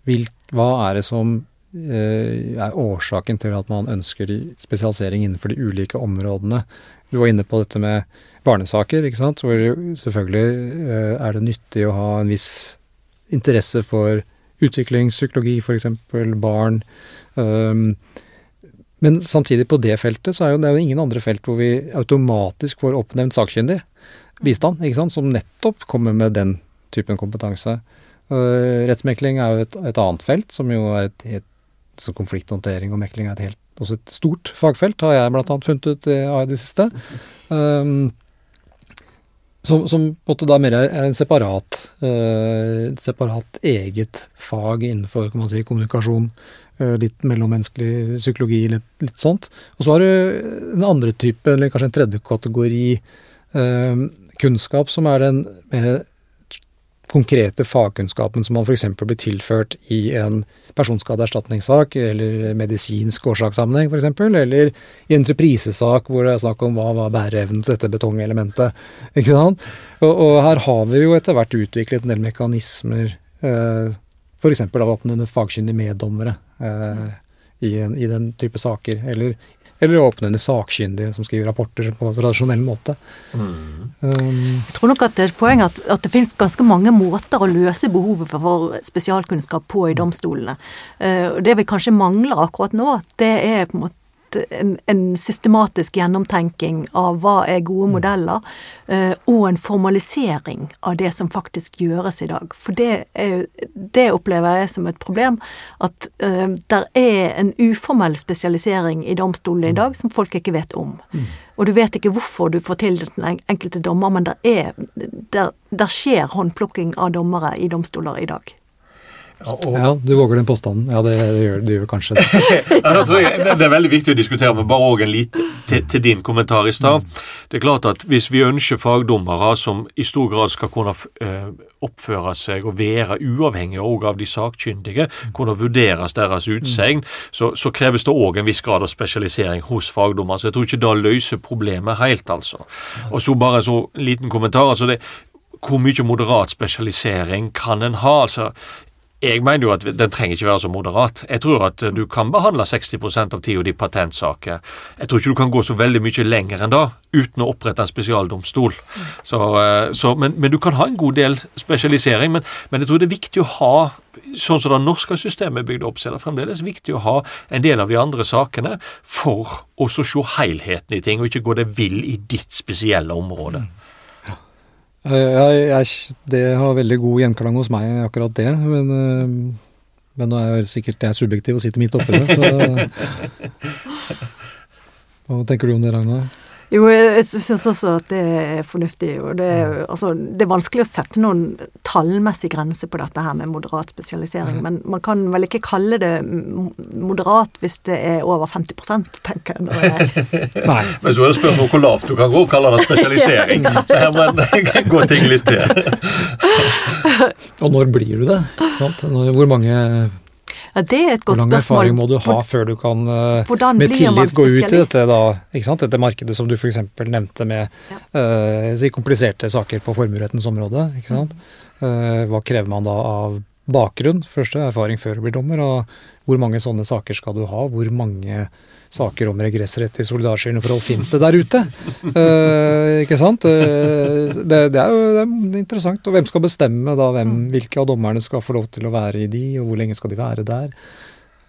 hva er det som eh, er årsaken til at man ønsker spesialisering innenfor de ulike områdene? Du var inne på dette med barnesaker, ikke sant? hvor selvfølgelig eh, er det nyttig å ha en viss interesse for utviklingspsykologi, f.eks. barn. Um, men samtidig, på det feltet, så er det jo ingen andre felt hvor vi automatisk får oppnevnt sakkyndig bistand, ikke sant, som nettopp kommer med den typen kompetanse. Rettsmekling er jo et, et, annet felt, som jo er et, et så konflikthåndtering og mekling er et helt, også et stort fagfelt, har jeg annet funnet ut i det siste. Um, som, som, måte da mer er en separat, uh, separat eget fag innenfor kan man si, kommunikasjon. Uh, litt mellommenneskelig psykologi, litt, litt, sånt. Og så har du en andre type, eller kanskje en tredje kategori uh, kunnskap, som er den mer konkrete fagkunnskapen som man f.eks. blir tilført i en personskadeerstatningssak eller medisinsk årsakssammenheng f.eks., eller i en entreprisesak hvor det er snakk om hva var bæreevnen til dette betongelementet. *laughs* ikke sant? Og, og, her har vi jo etter hvert utviklet en del mekanismer, eh, f.eks. av åpnende fagkyndige meddommere eh, i, en, i den type saker, eller eller åpnende sakkyndige som skriver rapporter på tradisjonell måte. Mm. Um, jeg tror nok at det er et poeng at, at, det finnes ganske mange måter å løse behovet for spesialkunnskap på i domstolene. Uh, det vi kanskje mangler akkurat nå, det er på en måte en, en, systematisk gjennomtenking av hva er gode mm. modeller, uh, og en formalisering av det som faktisk gjøres i dag. For det, er, det opplever jeg som et problem, at uh, der er en uformell spesialisering i domstolene i mm. dag som folk ikke vet om. Mm. Og du vet ikke hvorfor du får til den enkelte dommer, men der, er, der, der skjer håndplukking av dommere i domstoler i dag. Ja, og... ja, du våger den påstanden. Ja, det, det gjør du kanskje det. *laughs* jeg, det er veldig viktig å diskutere, men bare også en lite til, til, din kommentar i stad. Mm. Det er klart at hvis vi ønsker fagdommere som i stor grad skal kunne uh, oppføre seg og være uavhengige òg av de sakkyndige, mm. kunne vurderes deres utsegn, mm. så, så, kreves det òg en viss grad av spesialisering hos fagdommere. Så jeg tror ikke det løser problemet helt, altså. Og så bare så liten kommentar. altså det hvor mye moderat spesialisering kan en ha? altså jeg mener jo at den trenger ikke være så moderat. Jeg tror at du kan behandle 60 av tida di patentsaker. Jeg tror ikke du kan gå så veldig mye lenger enn da uten å opprette en spesialdomstol. Så, eh, så, men, men, du kan ha en god del spesialisering. Men, men, jeg tror det er viktig å ha Sånn som det norske systemet er bygd opp, så er det fremdeles viktig å ha en del av de andre sakene for å se helheten i ting, og ikke gå det vill i ditt spesielle område. Jeg, jeg, det har veldig god gjenklang hos meg, akkurat det. Men, eh, men nå er jeg sikkert jeg er subjektiv og sitter midt oppi det, så *laughs* Hva tenker du om det, Ragnar? Jo, jeg syns også at det er fornuftig. og det er, altså, det er, vanskelig å sette noen tallmessig grense på dette her med moderat spesialisering. Men man kan vel ikke kalle det moderat hvis det er over 50% tenker jeg. *laughs* Nei. Men så er det spørsmål hvor lavt du kan gå og kalle det spesialisering. *laughs* Så her må en *laughs* gå ting litt til. og når blir du det? Sant? Hvor mange ja, Det er et godt spørsmål. Hvor lang erfaring må du ha før du kan Hvordan med tillit gå ut i dette, da, dette markedet som du f.eks. nevnte med ja. uh, kompliserte saker på formuerettens område. sant? Uh, hva krever man da av bakgrunn? Første erfaring før du blir dommer. Og hvor mange sånne saker skal du ha? Hvor mange saker om regressrett i solidarisk forhold fins det der ute? Uh, ikke sant? Uh, det, det, er jo det er interessant. Og hvem skal bestemme da hvem, mm. hvilke av dommerne skal få lov til å være i de, og hvor lenge skal de være der?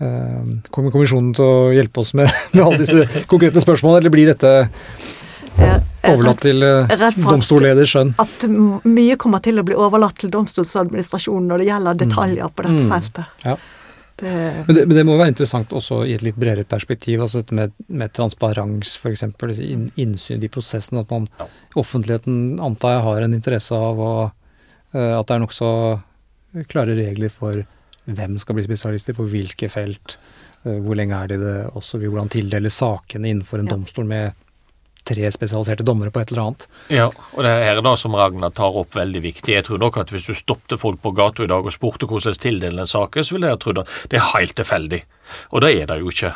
Uh, kommer kommisjonen til å hjelpe oss med, *laughs* med alle disse konkrete spørsmålene, eller blir dette overlatt til domstolleders skjønn? At mye kommer til å bli overlatt til domstolsadministrasjonen når det gjelder detaljer på dette mm. feltet. Ja. Det... Men, det, men, det, må være interessant også i et litt bredere perspektiv, altså dette med, med transparens f.eks., In, innsyn i prosessen. At man, offentligheten antar jeg har en interesse av å, uh, at det er nokså klare regler for hvem skal bli spesialister på hvilke felt, uh, hvor lenge er de det, osv. Hvordan tildeles sakene innenfor en ja. domstol med tre spesialiserte dommere på et eller annet. Ja, og det er da som Ragnar tar opp veldig viktig. Jeg tror nok at hvis du stoppet folk på gata i dag og spurte hvordan de tildeler en sak, så ville jeg trodd at det er helt tilfeldig. Og det er det jo ikke.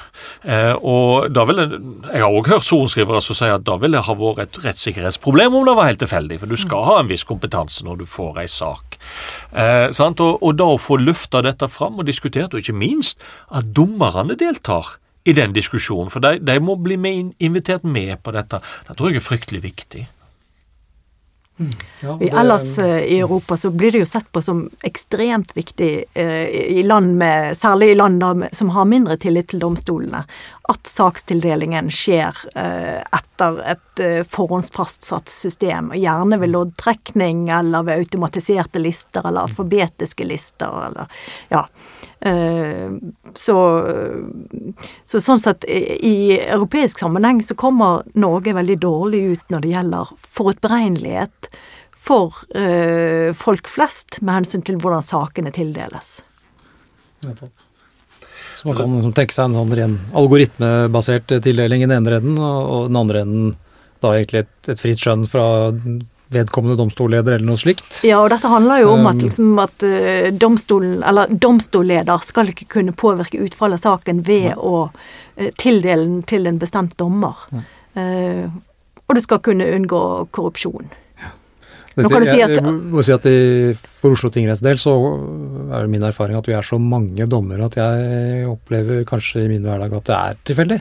Eh, og da vil jeg, har òg hørt sorenskrivere som sier at da ville det ha vært et rettssikkerhetsproblem om det var helt tilfeldig, for du skal ha en viss kompetanse når du får ei sak. Eh, og, og, da å få løfta dette fram og diskutert, og ikke minst at dommerne deltar i den diskusjonen. For de, de må bli med, invitert med på dette. Det tror jeg er fryktelig viktig. Mm. Ja, det... Ellers uh, i Europa så blir det jo sett på som ekstremt viktig, uh, i land med, særlig i land da, som har mindre tillit til domstolene, at sakstildelingen skjer uh, etter et forhåndsfastsatt system. Gjerne ved loddtrekning eller ved automatiserte lister eller alfabetiske lister eller ja. Eh, så, så, sånn sett, i europeisk sammenheng så kommer Norge veldig dårlig ut når det gjelder forutberegnelighet for eh, folk flest med hensyn til hvordan sakene tildeles. Så man kan liksom tenke seg en sånn ren algoritmebasert tildeling i den ene enden, og, den andre enden da egentlig et, et fritt skjønn fra vedkommende domstolleder eller noe slikt. Ja, og dette handler jo om at, Um, liksom, at uh, domstolen, eller domstolleder skal ikke kunne påvirke utfallet av saken ved å uh, tildele den til en bestemt dommer. Uh, og du skal kunne unngå korrupsjon. Nå kan du si at- jeg, jeg må si at i, For Oslo tingretts del så er det min erfaring at vi er så mange dommere at jeg opplever kanskje i min hverdag at det er tilfeldig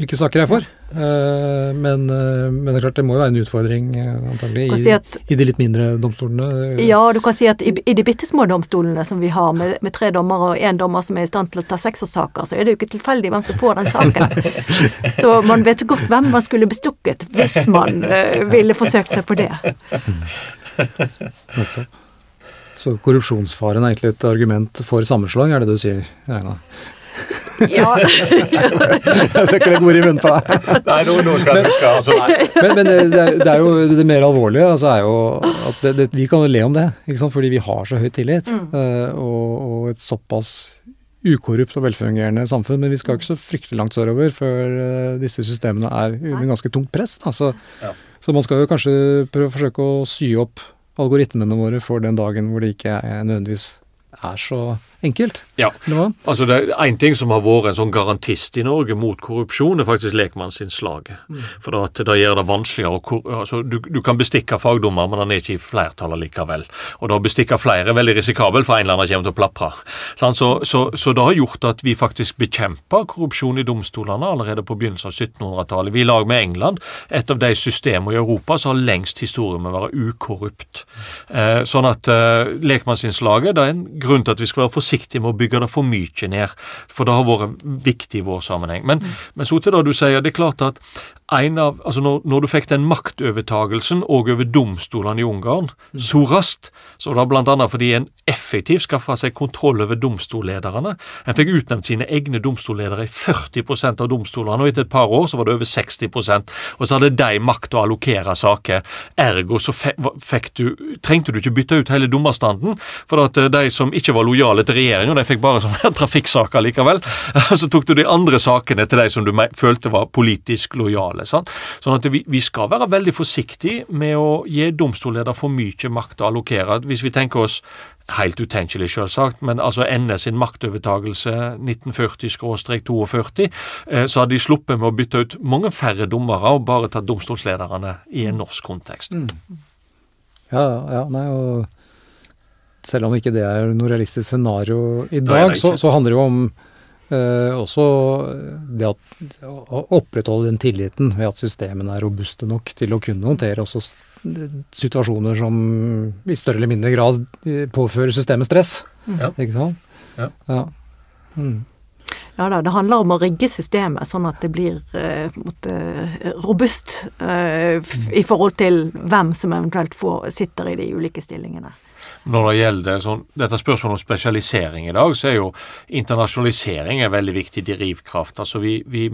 hvilke saker jeg får. Eh, men, eh, men det er klart det må jo være en utfordring eh, antagelig i, i de litt mindre domstolene. Ja, du kan si at i, i de bitte små domstolene som vi har, med, med tre dommere og én dommer som er i stand til å ta seksårssaker, så er det jo ikke tilfeldig hvem som får den saken. *laughs* Så man vet godt hvem man skulle bestukket hvis man ville forsøkt seg på det. *laughs* Så korrupsjonsfaren er egentlig et argument for sammenslag, er det du sier, Regna? Ja, *laughs* Jeg skal ikke legge ord i munnen på deg. Nei, nå, nå skal jeg huske altså, Men, men det, det er- jo det mer alvorlige altså er jo at det, det, vi kan jo le om det, ikke sant? fordi vi har så høy tillit. Mm. og, og et såpass ukorrupt og velfungerende samfunn. Men vi skal ikke så fryktelig langt sørover før eh, disse systemene er under ganske tungt press. Da. Så, Ja. så man skal jo kanskje prøve å forsøke å sy opp algoritmene våre for den dagen hvor det ikke er nødvendigvis er så enkelt. Ja. Altså det er En ting som har vært en sånn garantist i Norge mot korrupsjon, er faktisk lekmannsinnslaget. For da, at det gjør det vanskeligere å altså, du, du kan bestikke fagdommer, men han er ikke i flertall likevel. Og da å bestikke flere er veldig risikabelt, for en eller annen kommer til å plapre. Så, Så, så, så det har gjort at vi faktisk bekjemper korrupsjon i domstolene allerede på begynnelsen av 1700-tallet. Vi i lag med England, et av de systemene i Europa som har lengst historie med å være ukorrupt. Eh, sånn at eh, lekmannsinnslaget det er en grunn til at vi skal være forsiktige med å bygge det for mye ned, for det har vært viktig i vår sammenheng. Men, men så til det du sier, det er klart at en av, altså når, når du fikk den maktovertagelsen og over domstolene i Ungarn så raskt, så var det annet fordi en effektivt skaffa seg kontroll over domstollederne. En fikk utnevnt sine egne domstolledere i 40% av domstolene, og etter et par år så var det over 60% og så hadde de makt å allokere saker. Ergo så fikk du, trengte du ikke bytte ut hele dommerstanden, for at eh, de som ikke var lojale til regjeringa, de fikk bare sånne trafikksaker likevel. *laughs* Så tok du de andre sakene til de som du følte var politisk lojale. Sant? Sånn at vi, vi skal være veldig forsiktige med å gi domstolleder for mye makt å allokere. Hvis vi tenker oss Helt utenkelig, selvsagt, men altså NS sin maktovertagelse 1940-42, eh, så hadde de sluppet med å bytte ut mange færre dommere og bare tatt domstolslederne i en norsk kontekst. Ja, ja, nei, og selv om ikke det er noe realistisk scenario i dag, nei, så, så handler det jo om eh, også det at å opprettholde den tilliten ved at systemene er robuste nok til å kunne håndtere også situasjoner som i større eller mindre grad eh, påfører systemet stress. Ja. Ikke sant? Ja. ja. Mm. Ja da, det handler om å rigge systemet sånn at det blir eh, måtte, robust eh, f- i forhold til hvem som eventuelt får, sitter i de ulike stillingene. Når det gjelder sånn, dette spørsmålet om spesialisering i dag, så er jo internasjonalisering en veldig viktig drivkraft. Altså vi, vi,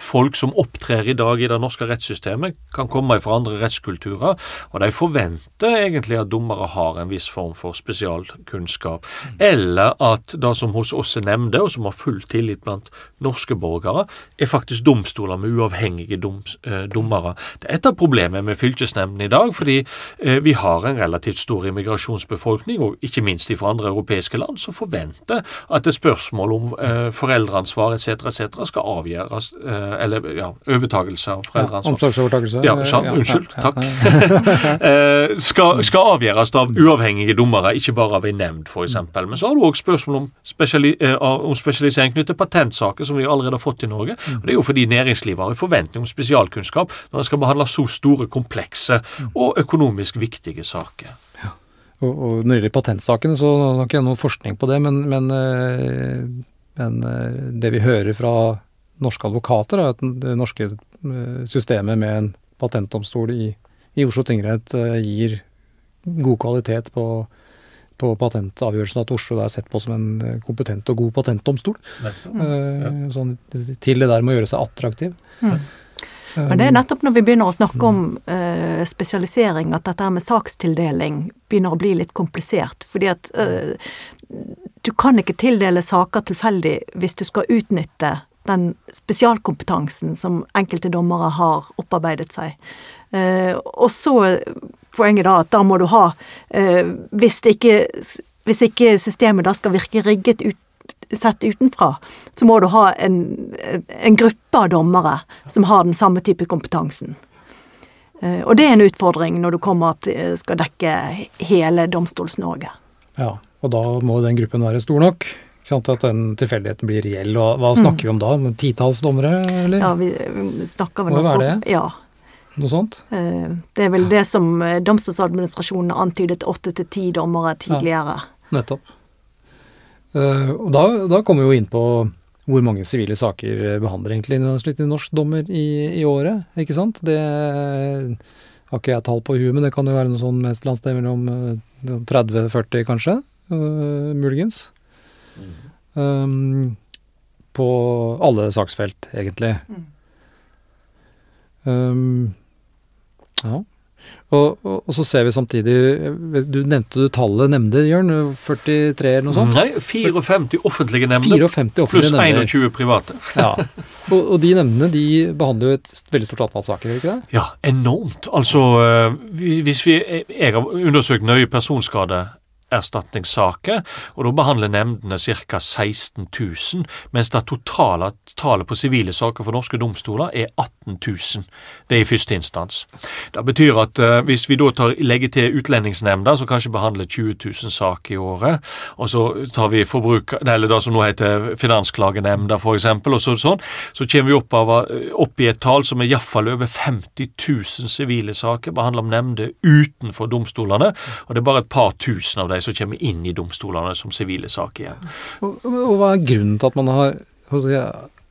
folk som opptrer i dag i det norske rettssystemet, kan komme fra andre rettskulturer, og de forventer egentlig at dommere har en viss form for spesialkunnskap. Eller at det som hos oss er nemnde, og som har full tillit blant norske borgere, er faktisk domstoler med uavhengige doms, eh, dommere. Det er et av problemene med fylkesnemndene i dag, fordi eh, vi har en relativt stor immigrasjonsbefolkning, og ikke minst fra andre europeiske land, som forventer at et spørsmål om eh, foreldreansvar etc. etc. skal avgjøres, eh, eller ja, overtakelse av foreldreansvar. Omsorgsovertakelse. Ja, eh, ja, unnskyld, ja, takk. ja. *laughs* eh, skal, skal avgjøres av uavhengige dommere, ikke bare av en nemnd f.eks. Men så har du òg spørsmål om, spesiali eh, om spesialisering knyttet til patentsaker, som vi allerede har fått i Norge. Og Det er jo fordi næringslivet har en forventning om spesialkunnskap når en skal behandle så store, komplekse og økonomisk viktige saker. Og, og når det gjelder patentsakene, så har ikke jeg noen forskning på det, men, men, eh, men eh, det vi hører fra norske advokater, er at det norske eh, systemet med en patentdomstol i, i Oslo tingrett gir god kvalitet på, på patentavgjørelsen, at Oslo er sett på som en kompetent og god patentdomstol. Eh, sånn, til det der med å gjøre seg attraktiv. Mm. Men det er nettopp når vi begynner å snakke om uh, spesialisering at dette med sakstildeling begynner å bli litt komplisert. Fordi at uh, du kan ikke tildele saker tilfeldig hvis du skal utnytte den spesialkompetansen som enkelte dommere har opparbeidet seg. Uh, og så poenget da at da må du ha hvis, ikke, hvis ikke systemet da skal virke rigget ut, sett utenfra, så må du ha en, en gruppe av dommere som har den samme type kompetansen. Eh, og det er en utfordring når du kommer til skal dekke hele Domstols-Norge. Ja, og da må den gruppen være stor nok at den tilfeldigheten blir reell. Og hva snakker vi om da? Titalls dommere, eller? Ja, vi vi snakker vel Må være det. Ja. Noe sånt? Eh, Det er vel det som eh, Domstoladministrasjonen antydet åtte til ti dommere tidligere. Nettopp. Eh, og da, da kommer vi jo inn på hvor mange sivile saker behandler egentlig en slik norsk dommer i, i året, ikke sant? Det har ikke jeg tall på i huet, men det kan jo være noe sånn et eller annet sted mellom eh, 30-40 kanskje, Uh, muligens. Um, på alle saksfelt, egentlig. Um, ja. Og, og, og så ser vi samtidig Du nevnte du tallet nemnder, Jørn? 43 eller noe sånt? Nei, 54 offentlige nemnder 54 pluss offentlige nemnder. 21 private. Ja. Og, og de nemndene de behandler jo et veldig stort antall saker, ikke det? Ja, enormt. Altså, eh, hvis vi Jeg har undersøkt nøye personskadeerstatningssaker, og da behandler nemndene ca. 16 000, mens det totale tallet på sivile saker for norske domstoler er 18 000. Det er i første instans. Det betyr at uh, hvis vi da tar, legger til Utlendingsnemnda, som kanskje behandler 20 000 saker i året, og så tar vi forbruker, eller det som nå heter Finansklagenemnda f.eks., og så, sånn, så kommer vi opp, av, opp i et tall som er iallfall over 50 000 sivile saker behandla om nemnder utenfor domstolene, og det er bare et par tusen av som kommer inn i domstolene som sivile saker igjen. Og, og hva er grunnen til at man har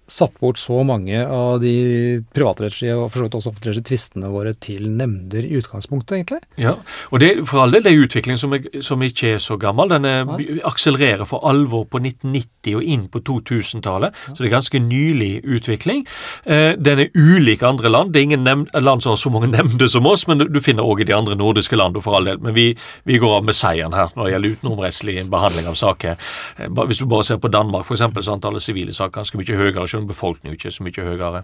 satt bort så mange av de privatrettslige og for så vidt også offentligrettslige tvistene våre til nemnder i utgangspunktet, egentlig? Ja, og det, for all del det er utvikling som, er, som ikke er så gammel. Den er, akselererer for alvor på 1990 og inn på 2000-tallet, så det er ganske nylig utvikling. Eh, den er ulik andre land. Det er ingen nemnd, land som har så mange nemnder som oss, men du, du finner òg i de andre nordiske landene, for all del. Men vi, vi går av med seieren her når det gjelder utenomrettslig behandling av saker. Eh, hvis du bare ser på Danmark, f.eks., så er antallet sivile saker ganske mye høyere, selv om befolkningen ikke er så mye høyere.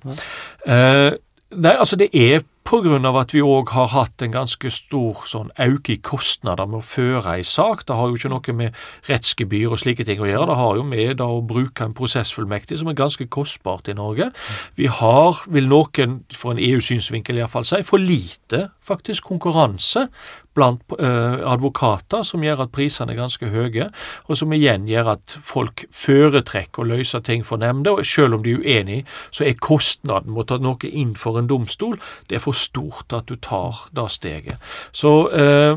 Eh, Nei, altså det er av at vi òg har hatt en ganske stor sånn auke i kostnader med å føre ei sak. Det har jo ikke noe med rettsgebyr og slike ting å gjøre. Det har jo med da å bruke en prosessfullmektig som er ganske kostbart i Norge. Vi har, vil noen fra en EU-synsvinkel iallfall si, for lite faktisk konkurranse blant eh, advokater, som gjør at prisene er ganske høye, og som igjen gjør at folk foretrekker å løse ting for nemnda. Og selv om de er uenige, så er kostnaden med å ta noe inn for en domstol det er for stort at du tar det steget. Så eh,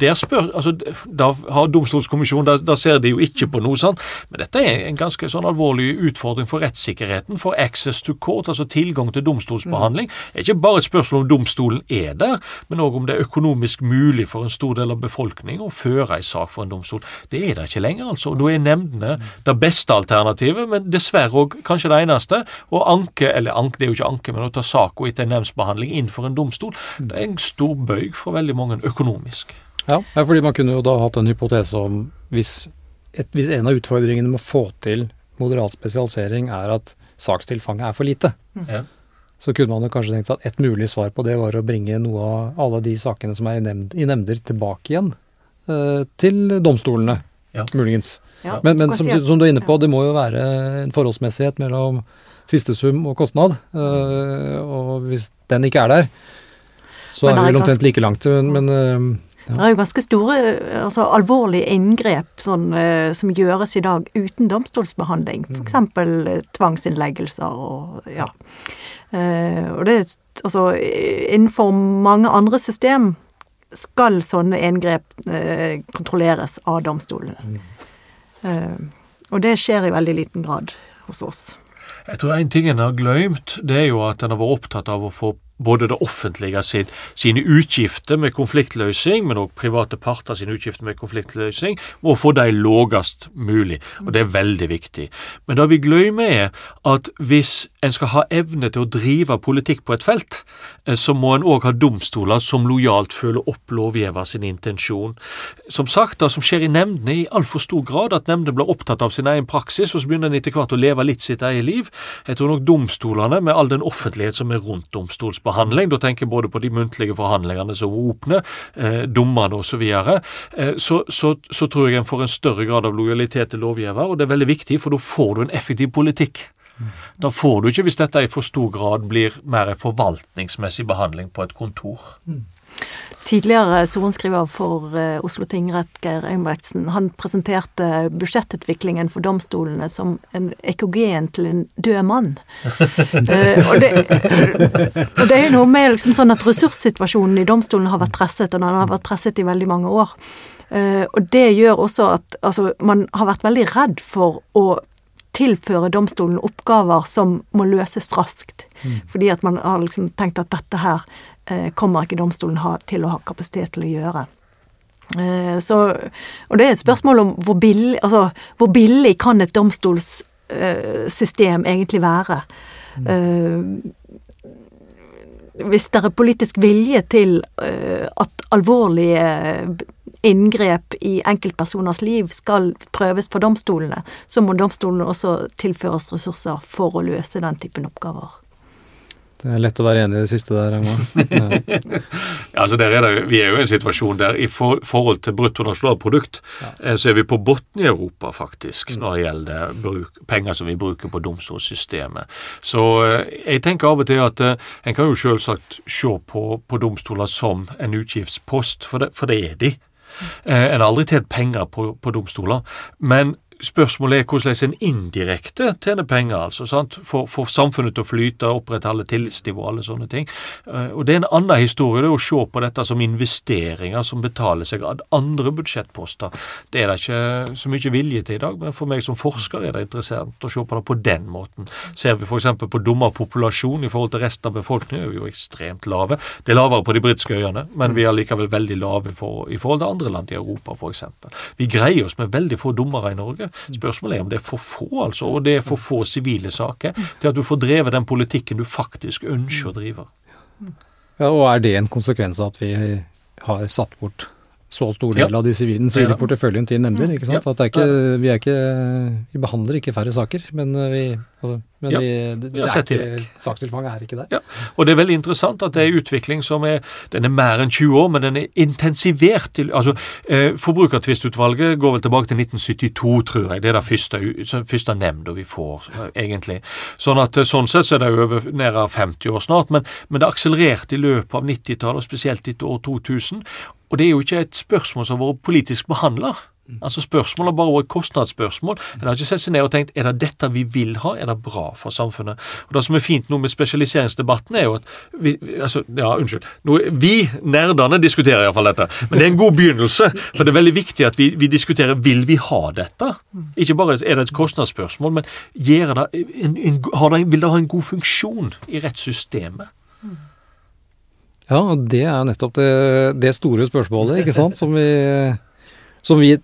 der spør, altså, da har Domstolskommisjonen, da, da ser de jo ikke på noe sånt, men dette er en ganske sånn alvorlig utfordring for rettssikkerheten, for access to court, altså tilgang til domstolsbehandling. Det er ikke bare et spørsmål om domstolen er der, men òg om det er økonomisk mulig for en stor del av befolkningen å føre en sak for en domstol. Det er det ikke lenger, altså. Da er nemndene det beste alternativet, men dessverre òg kanskje det eneste. Å anke, eller anke, det er jo ikke anke, men å ta saka etter en nemndsbehandling inn for en domstol, det er en stor bøyg for veldig mange økonomisk. Ja, fordi man kunne jo da hatt en hypotese om hvis, et, hvis en av utfordringene med å få til moderat spesialisering er at sakstilfanget er for lite, Ja. så kunne man jo kanskje tenkt seg at et mulig svar på det var å bringe noe av alle de sakene som er i, nemnd, i nemnder, tilbake igjen eh, til domstolene, Ja. muligens. Ja, Men, men som, si at- som du er inne på, det må jo være en forholdsmessighet mellom tvistesum og kostnad. eh, og hvis den ikke er der, så Men er vi vel omtrent like langt. Men, men eh, Det er jo ganske store, altså alvorlige inngrep sånn, eh, som gjøres i dag uten domstolsbehandling. F.eks. Eh, tvangsinnleggelser og ja. Eh, og det er altså innenfor mange andre system skal sånne inngrep eh, kontrolleres av domstolen. Eh, og det skjer i veldig liten grad hos oss. Jeg tror en ting en har glemt, det er jo at en har vært opptatt av å få både det offentlige sin, sine utgifter med konfliktløsning, men òg private parter sine utgifter med konfliktløsning, og få de lågest mulig. Og det er veldig viktig. Men det vi glemmer, er at hvis en skal ha evne til å drive politikk på et felt, eh, så må en òg ha domstoler som lojalt følger opp lovgiver sin intensjon. Som sagt, det som skjer i nemndene i altfor stor grad, at nemndene blir opptatt av sin egen praksis, og så begynner en etter hvert å leve litt sitt eget liv. Jeg tror nok domstolene, med all den offentlighet som er rundt domstolsbehandling, da tenker jeg både på de muntlige forhandlingene som er åpne, eh, dommene osv., så, videre, eh, så, så, så tror jeg en får en større grad av lojalitet til lovgiver, og det er veldig viktig, for da får du en effektiv politikk. Da får du ikke, hvis dette i for stor grad blir mer en forvaltningsmessig behandling på et kontor. Tidligere sorenskriver for uh, Oslo tingrett, Geir Einbrechtsen, han presenterte budsjettutviklingen for domstolene som en ekogen til en død mann. uh, *laughs* og, det, og, det, er noe med liksom sånn at ressurssituasjonen i domstolen har vært presset, og den har vært presset i veldig mange år. Uh, og det gjør også at altså, man har vært veldig redd for å tilføre domstolen oppgaver som må løses raskt. Mm. Fordi at man har liksom tenkt at dette her eh, kommer ikke domstolen ha, til å ha kapasitet til å gjøre. Eh, så, og det er et spørsmål om hvor billig, altså, hvor billig kan et domstolssystem eh, egentlig være? Mm. Eh, hvis det er politisk vilje til eh, at alvorlige inngrep i enkeltpersoners liv skal prøves for domstolene, så må domstolene også tilføres ressurser for å løse den typen oppgaver. Det er lett å være enig i det siste der, *laughs* ja. ja, altså der er det, Vi er jo i en situasjon der i for, forhold til bruttonasjonalprodukt, ja. Eh, så er vi på bunnen i Europa, faktisk, når det gjelder bruk, penger som vi bruker på domstolssystemet. Så eh, jeg tenker av og til at uh, en kan jo selvsagt se på, på domstoler som en utgiftspost, for det, for det er de. Eh, en har aldri tjent penger på, på domstoler. Men Spørsmålet er hvordan en indirekte tjener penger, altså, sant? For, for, samfunnet til å flyte, opprettholde tillitsnivå, alle sånne ting. Eh, og Det er en annen historie det er å se på dette som investeringer som betaler seg av andre budsjettposter. Det er det ikke så mye vilje til i dag, men for meg som forsker er det interessant å se på det på den måten. Ser vi f.eks. på dommerpopulasjon i forhold til resten av befolkningen, er vi jo ekstremt lave. Det er lavere på de britiske øyene, men vi er likevel veldig lave for, i forhold til andre land i Europa, f.eks. Vi greier oss med veldig få dommere i Norge. Spørsmålet er om det er for få, altså. Og det er for få sivile saker til at du får drevet den politikken du faktisk ønsker å drive. Ja, og er det en konsekvens av at vi har satt bort så stor del ja. av de sivile, sivile porteføljen til nemnder. ikke sant? At ikke, vi, ikke, vi behandler ikke færre saker, men vi Altså, men vi, det, det er ikke, sakstilfanget er ikke der. Ja, og det er veldig interessant at det er en utvikling som er den er mer enn 20 år, men den er intensivert til altså eh, Forbrukertvistutvalget går vel tilbake til 1972, tror jeg. Det er det første, første nemnda vi får, egentlig. Sånn at eh, sånn sett så er det over nær 50 år snart, men, men det akselererte i løpet av 90-tallet, og spesielt etter år 2000. Og det er jo ikke et spørsmål som har vært politisk behandla. Altså Spørsmålet har bare vært kostnadsspørsmål. En har ikke sett seg ned og tenkt er det dette vi vil ha, er det bra for samfunnet. Og Det som er fint nå med spesialiseringsdebatten, er jo at vi, altså, ja, unnskyld, nå, vi nerdene diskuterer iallfall dette, men det er en god begynnelse. For det er veldig viktig at vi, vi diskuterer vil vi ha dette. Ikke bare er det et kostnadsspørsmål, men det en, en, det, vil det ha en god funksjon i rettssystemet? Ja, og det er nettopp det, det store spørsmålet, ikke sant, som vi som vi,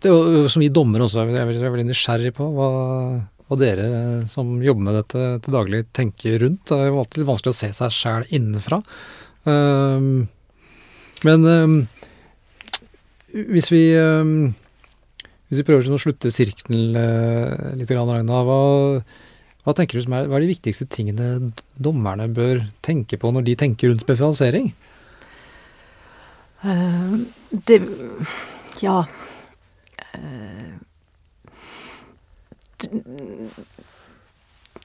som vi dommere også er veldig nysgjerrig på. Hva, hva, dere som jobber med dette til daglig tenker rundt. Det er jo alltid vanskelig å se seg sjæl innenfra. Um, men um, hvis vi um, hvis vi prøver å slutte sirkelen uh, litt, Ragna, hva, hva tenker du som er, hva er de viktigste tingene dommerne bør tenke på når de tenker rundt spesialisering? Uh, det Ja,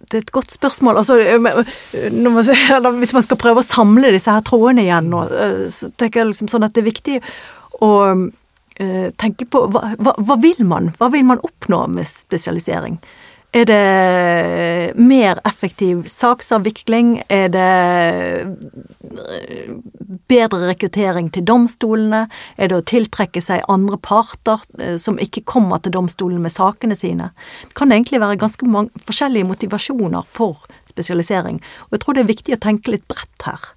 det er et godt spørsmål. Altså, hvis man skal prøve å samle disse her trådene igjen nå, så tenker jeg liksom sånn at det er viktig å tenke på hva, hva, hva, vil man? Hva vil man oppnå med spesialisering? Er det mer effektiv saksavvikling? Er det eh, bedre rekruttering til domstolene? Er det å tiltrekke seg andre parter eh, som ikke kommer til domstolen med sakene sine? Det kan egentlig være ganske mange forskjellige motivasjoner for spesialisering. Og jeg tror det er viktig å tenke litt bredt her.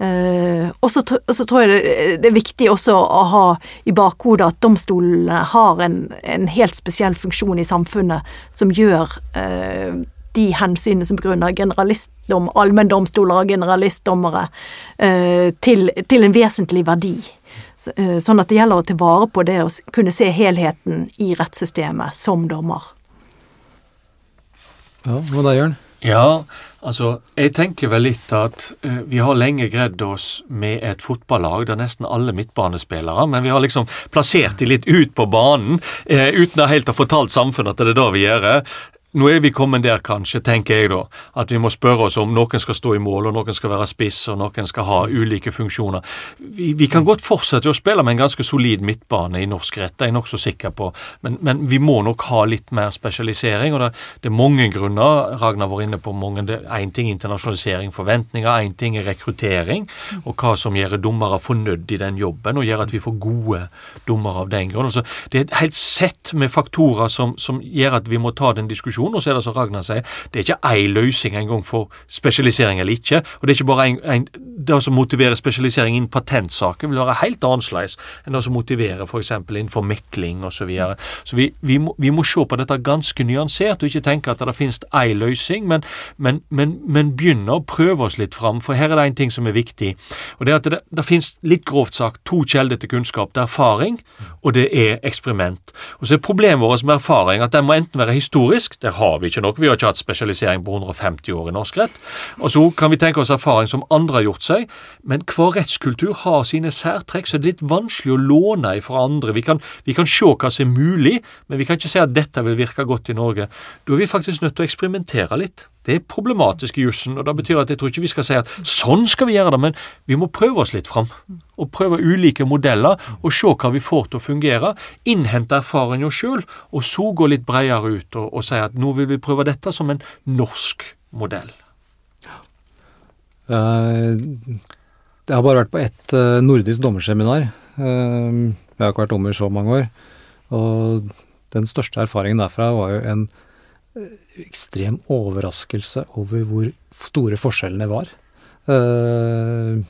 Uh, og så tror jeg det, det, er viktig også å ha i bakhodet at domstolene har en, en, helt spesiell funksjon i samfunnet som gjør uh, de hensynene som begrunner generalistdom, allmenndomstoler og generalistdommere uh, til, til, en vesentlig verdi. Så, sånn at det gjelder å ta vare på det å kunne se helheten i rettssystemet som dommer. Ja, hva da, Jørn? Ja, altså jeg tenker vel litt at uh, vi har lenge greid oss med et fotballag der nesten alle midtbanespillere, men vi har liksom plassert de litt ut på banen uh, uten å helt ha fortalt samfunnet at det er det vi gjør. Nå er vi kommet der, kanskje, tenker jeg da, at vi må spørre oss om noen skal stå i mål, og noen skal være spiss, og noen skal ha ulike funksjoner. Vi, vi kan godt fortsette å spille med en ganske solid midtbane i norsk rett, det er jeg nokså sikker på, men, men, vi må nok ha litt mer spesialisering. og Det, det er mange grunner. Ragnar var inne på mange. Én ting er internasjonalisering, forventninger, én ting er rekruttering, og hva som gjør dommere fornøyd i den jobben, og gjør at vi får gode dommere av den grunn. Altså, det er et helt sett med faktorer som, som gjør at vi må ta den diskusjonen diskusjon. Og så er det som Ragnar sier, det er ikke én løsning engang for spesialisering eller ikke. Og det er ikke bare en, en, det som motiverer spesialisering innen patentsaker, vil være helt annerledes enn det som motiverer f.eks. innenfor mekling osv. Så, videre. så vi, vi, må, vi må se på dette ganske nyansert, og ikke tenke at det finnes én løsning, men, men, men, men begynne å prøve oss litt fram. For her er det en ting som er viktig, og det er at det, det finnes litt grovt sagt to kilder til kunnskap. Det er erfaring, og det er eksperiment. Og så er problemet vårt med erfaring at den må enten være historisk, det der har vi ikke nok. Vi har ikke hatt spesialisering på 150 år i norsk rett. Og så kan vi tenke oss erfaring som andre har gjort seg, men hver rettskultur har sine særtrekk, så det er litt vanskelig å låne fra andre. Vi kan, vi kan se hva som er mulig, men vi kan ikke si at dette vil virke godt i Norge. Da er vi faktisk nødt til å eksperimentere litt. Det er problematisk i jussen, og det betyr at jeg tror ikke vi skal si at sånn skal vi gjøre det, men vi må prøve oss litt fram. Og prøve ulike modeller, og se hva vi får til å fungere. Innhente erfaring hos sjøl, og så gå litt bredere ut og, og, si at nå vil vi prøve dette som en norsk modell. Uh, jeg har bare vært på ett uh, nordisk dommerseminar. Uh, jeg har ikke vært dommer så mange år. Og den største erfaringen derfra var jo en ekstrem overraskelse over hvor store forskjellene var. Uh,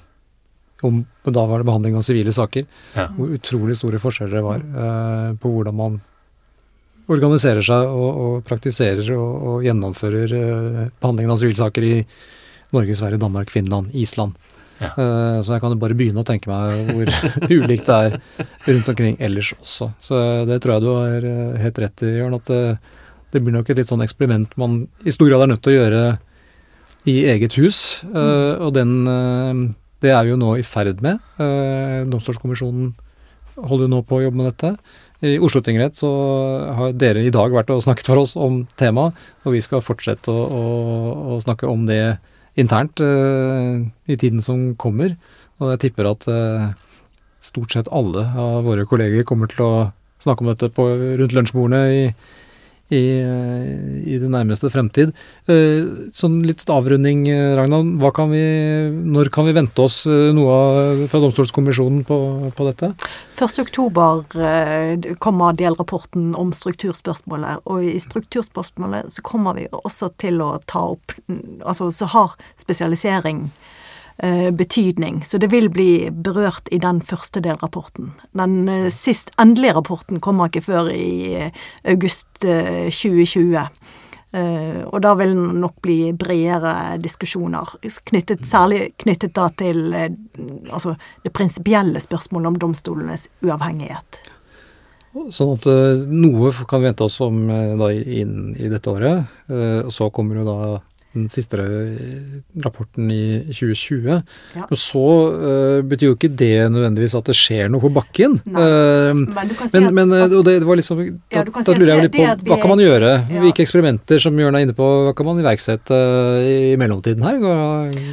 om, da var det behandling av sivile saker. Ja. Hvor utrolig store forskjeller det var uh, på hvordan man organiserer seg og, og praktiserer og, og gjennomfører uh, behandlingen av sivilsaker i Norge, Sverige, Danmark, Finland, Island. Ja. Så jeg kan jo bare begynne å tenke meg hvor *laughs* ulikt det er rundt omkring ellers også. Så det tror jeg du har helt rett i, Jørn. at det blir nok et litt sånn eksperiment man i stor grad er nødt til å gjøre i eget hus. Mm. Og den uh, Det er vi jo nå i ferd med. Uh, Domstolskommisjonen holder jo nå på å jobbe med dette. I Oslo tingrett så har dere i dag vært og snakket for oss om temaet, og vi skal fortsette å, å, å snakke om det internt i tiden som kommer. Og jeg tipper at stort sett alle av våre kolleger kommer til å snakke om dette på, rundt lunsjbordene i i, i det nærmeste fremtid. Eh, sånn litt avrunding, eh, Ragnar. Kan vi, når kan vi vente oss eh, noe fra Domstolskommisjonen på, på dette? 1.10 kommer delrapporten om strukturspørsmålet. Og i strukturspørsmålet så kommer vi også til å ta opp Altså så har spesialisering betydning. Så det vil bli berørt i den første delrapporten. Den eh, sist endelige rapporten kommer ikke før i eh, august 2020. og da vil det nok bli bredere diskusjoner, knyttet, særlig knyttet da til altså det prinsipielle spørsmålet om domstolenes uavhengighet. Sånn at noe kan vi vente oss om da inn i dette året. og så kommer jo da den siste rapporten i 2020. Ja. Og så uh, betyr jo ikke det nødvendigvis at det skjer noe på bakken. Uh, men, si men, men og det, var liksom Da, ja, da lurer jeg litt på hva kan man gjøre? Ja. Hvilke eksperimenter som Jørn er inne på, hva kan man iverksette i mellomtiden her?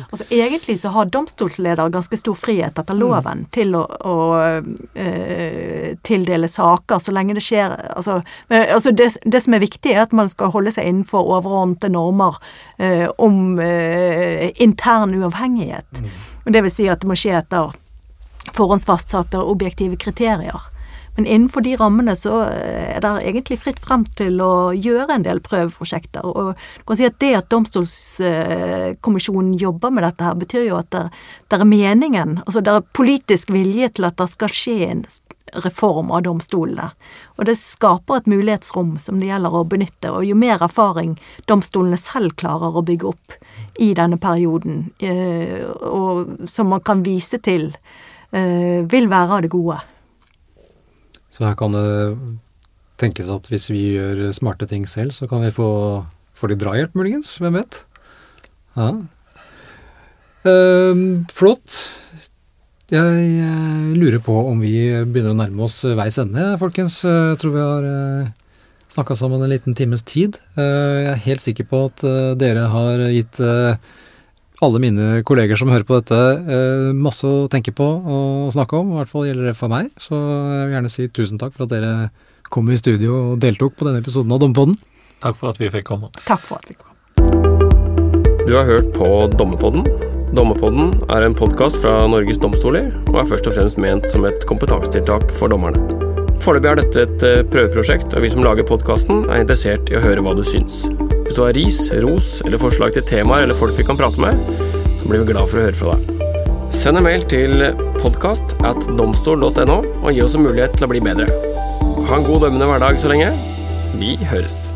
Altså Egentlig så har domstolsleder ganske stor frihet etter mm. loven mm. til å, å tildele saker, så lenge det skjer Altså, altså det, det, som er viktig, er at man skal holde seg innenfor overordnede normer eh, om eh, intern uavhengighet. Mm. Og det vil si at det må skje etter forhåndsfastsatte objektive kriterier. Men innenfor de rammene så eh, er det egentlig fritt frem til å gjøre en del prøveprosjekter. Og du kan si at det at Domstolskommisjonen jobber med dette her, betyr jo at det, det er meningen, altså det er politisk vilje til at det skal skje en reform av domstolene. Og det skaper et mulighetsrom som det gjelder å benytte. Og jo mer erfaring domstolene selv klarer å bygge opp i denne perioden, eh, og som man kan vise til, eh, vil være av det gode. Så her kan det tenkes at hvis vi gjør smarte ting selv, så kan vi få, få litt drahjelp, muligens? Hvem vet? Ja. Ehm, flott. Jeg eh, lurer på om vi begynner å nærme oss veis ende, folkens. Jeg tror vi har snakka sammen en liten times tid. Eh, jeg er helt sikker på at eh, dere har gitt alle mine kolleger som hører på dette, masse å tenke på og snakke om. I hvert fall gjelder det for meg. Så jeg vil gjerne si tusen takk for at dere kom i studio og deltok på denne episoden av Dommepodden. Takk for at vi fikk komme. Takk for at vi kom. Du har hørt på Dommerpodden. Dommerpodden er en podkast fra Norges domstoler, og er først og fremst ment som et kompetansetiltak for dommerne. Foreløpig er dette et eh, prøveprosjekt, og vi som lager podkasten, er interessert i å høre hva du syns. Hvis du har ris, ros eller forslag til temaer eller folk vi kan prate med, så blir vi glad for å høre fra deg. Send en mail til podkast at domstol.no, og gi oss en mulighet til å bli bedre. Ha en god dømmende hverdag så lenge. Vi høres.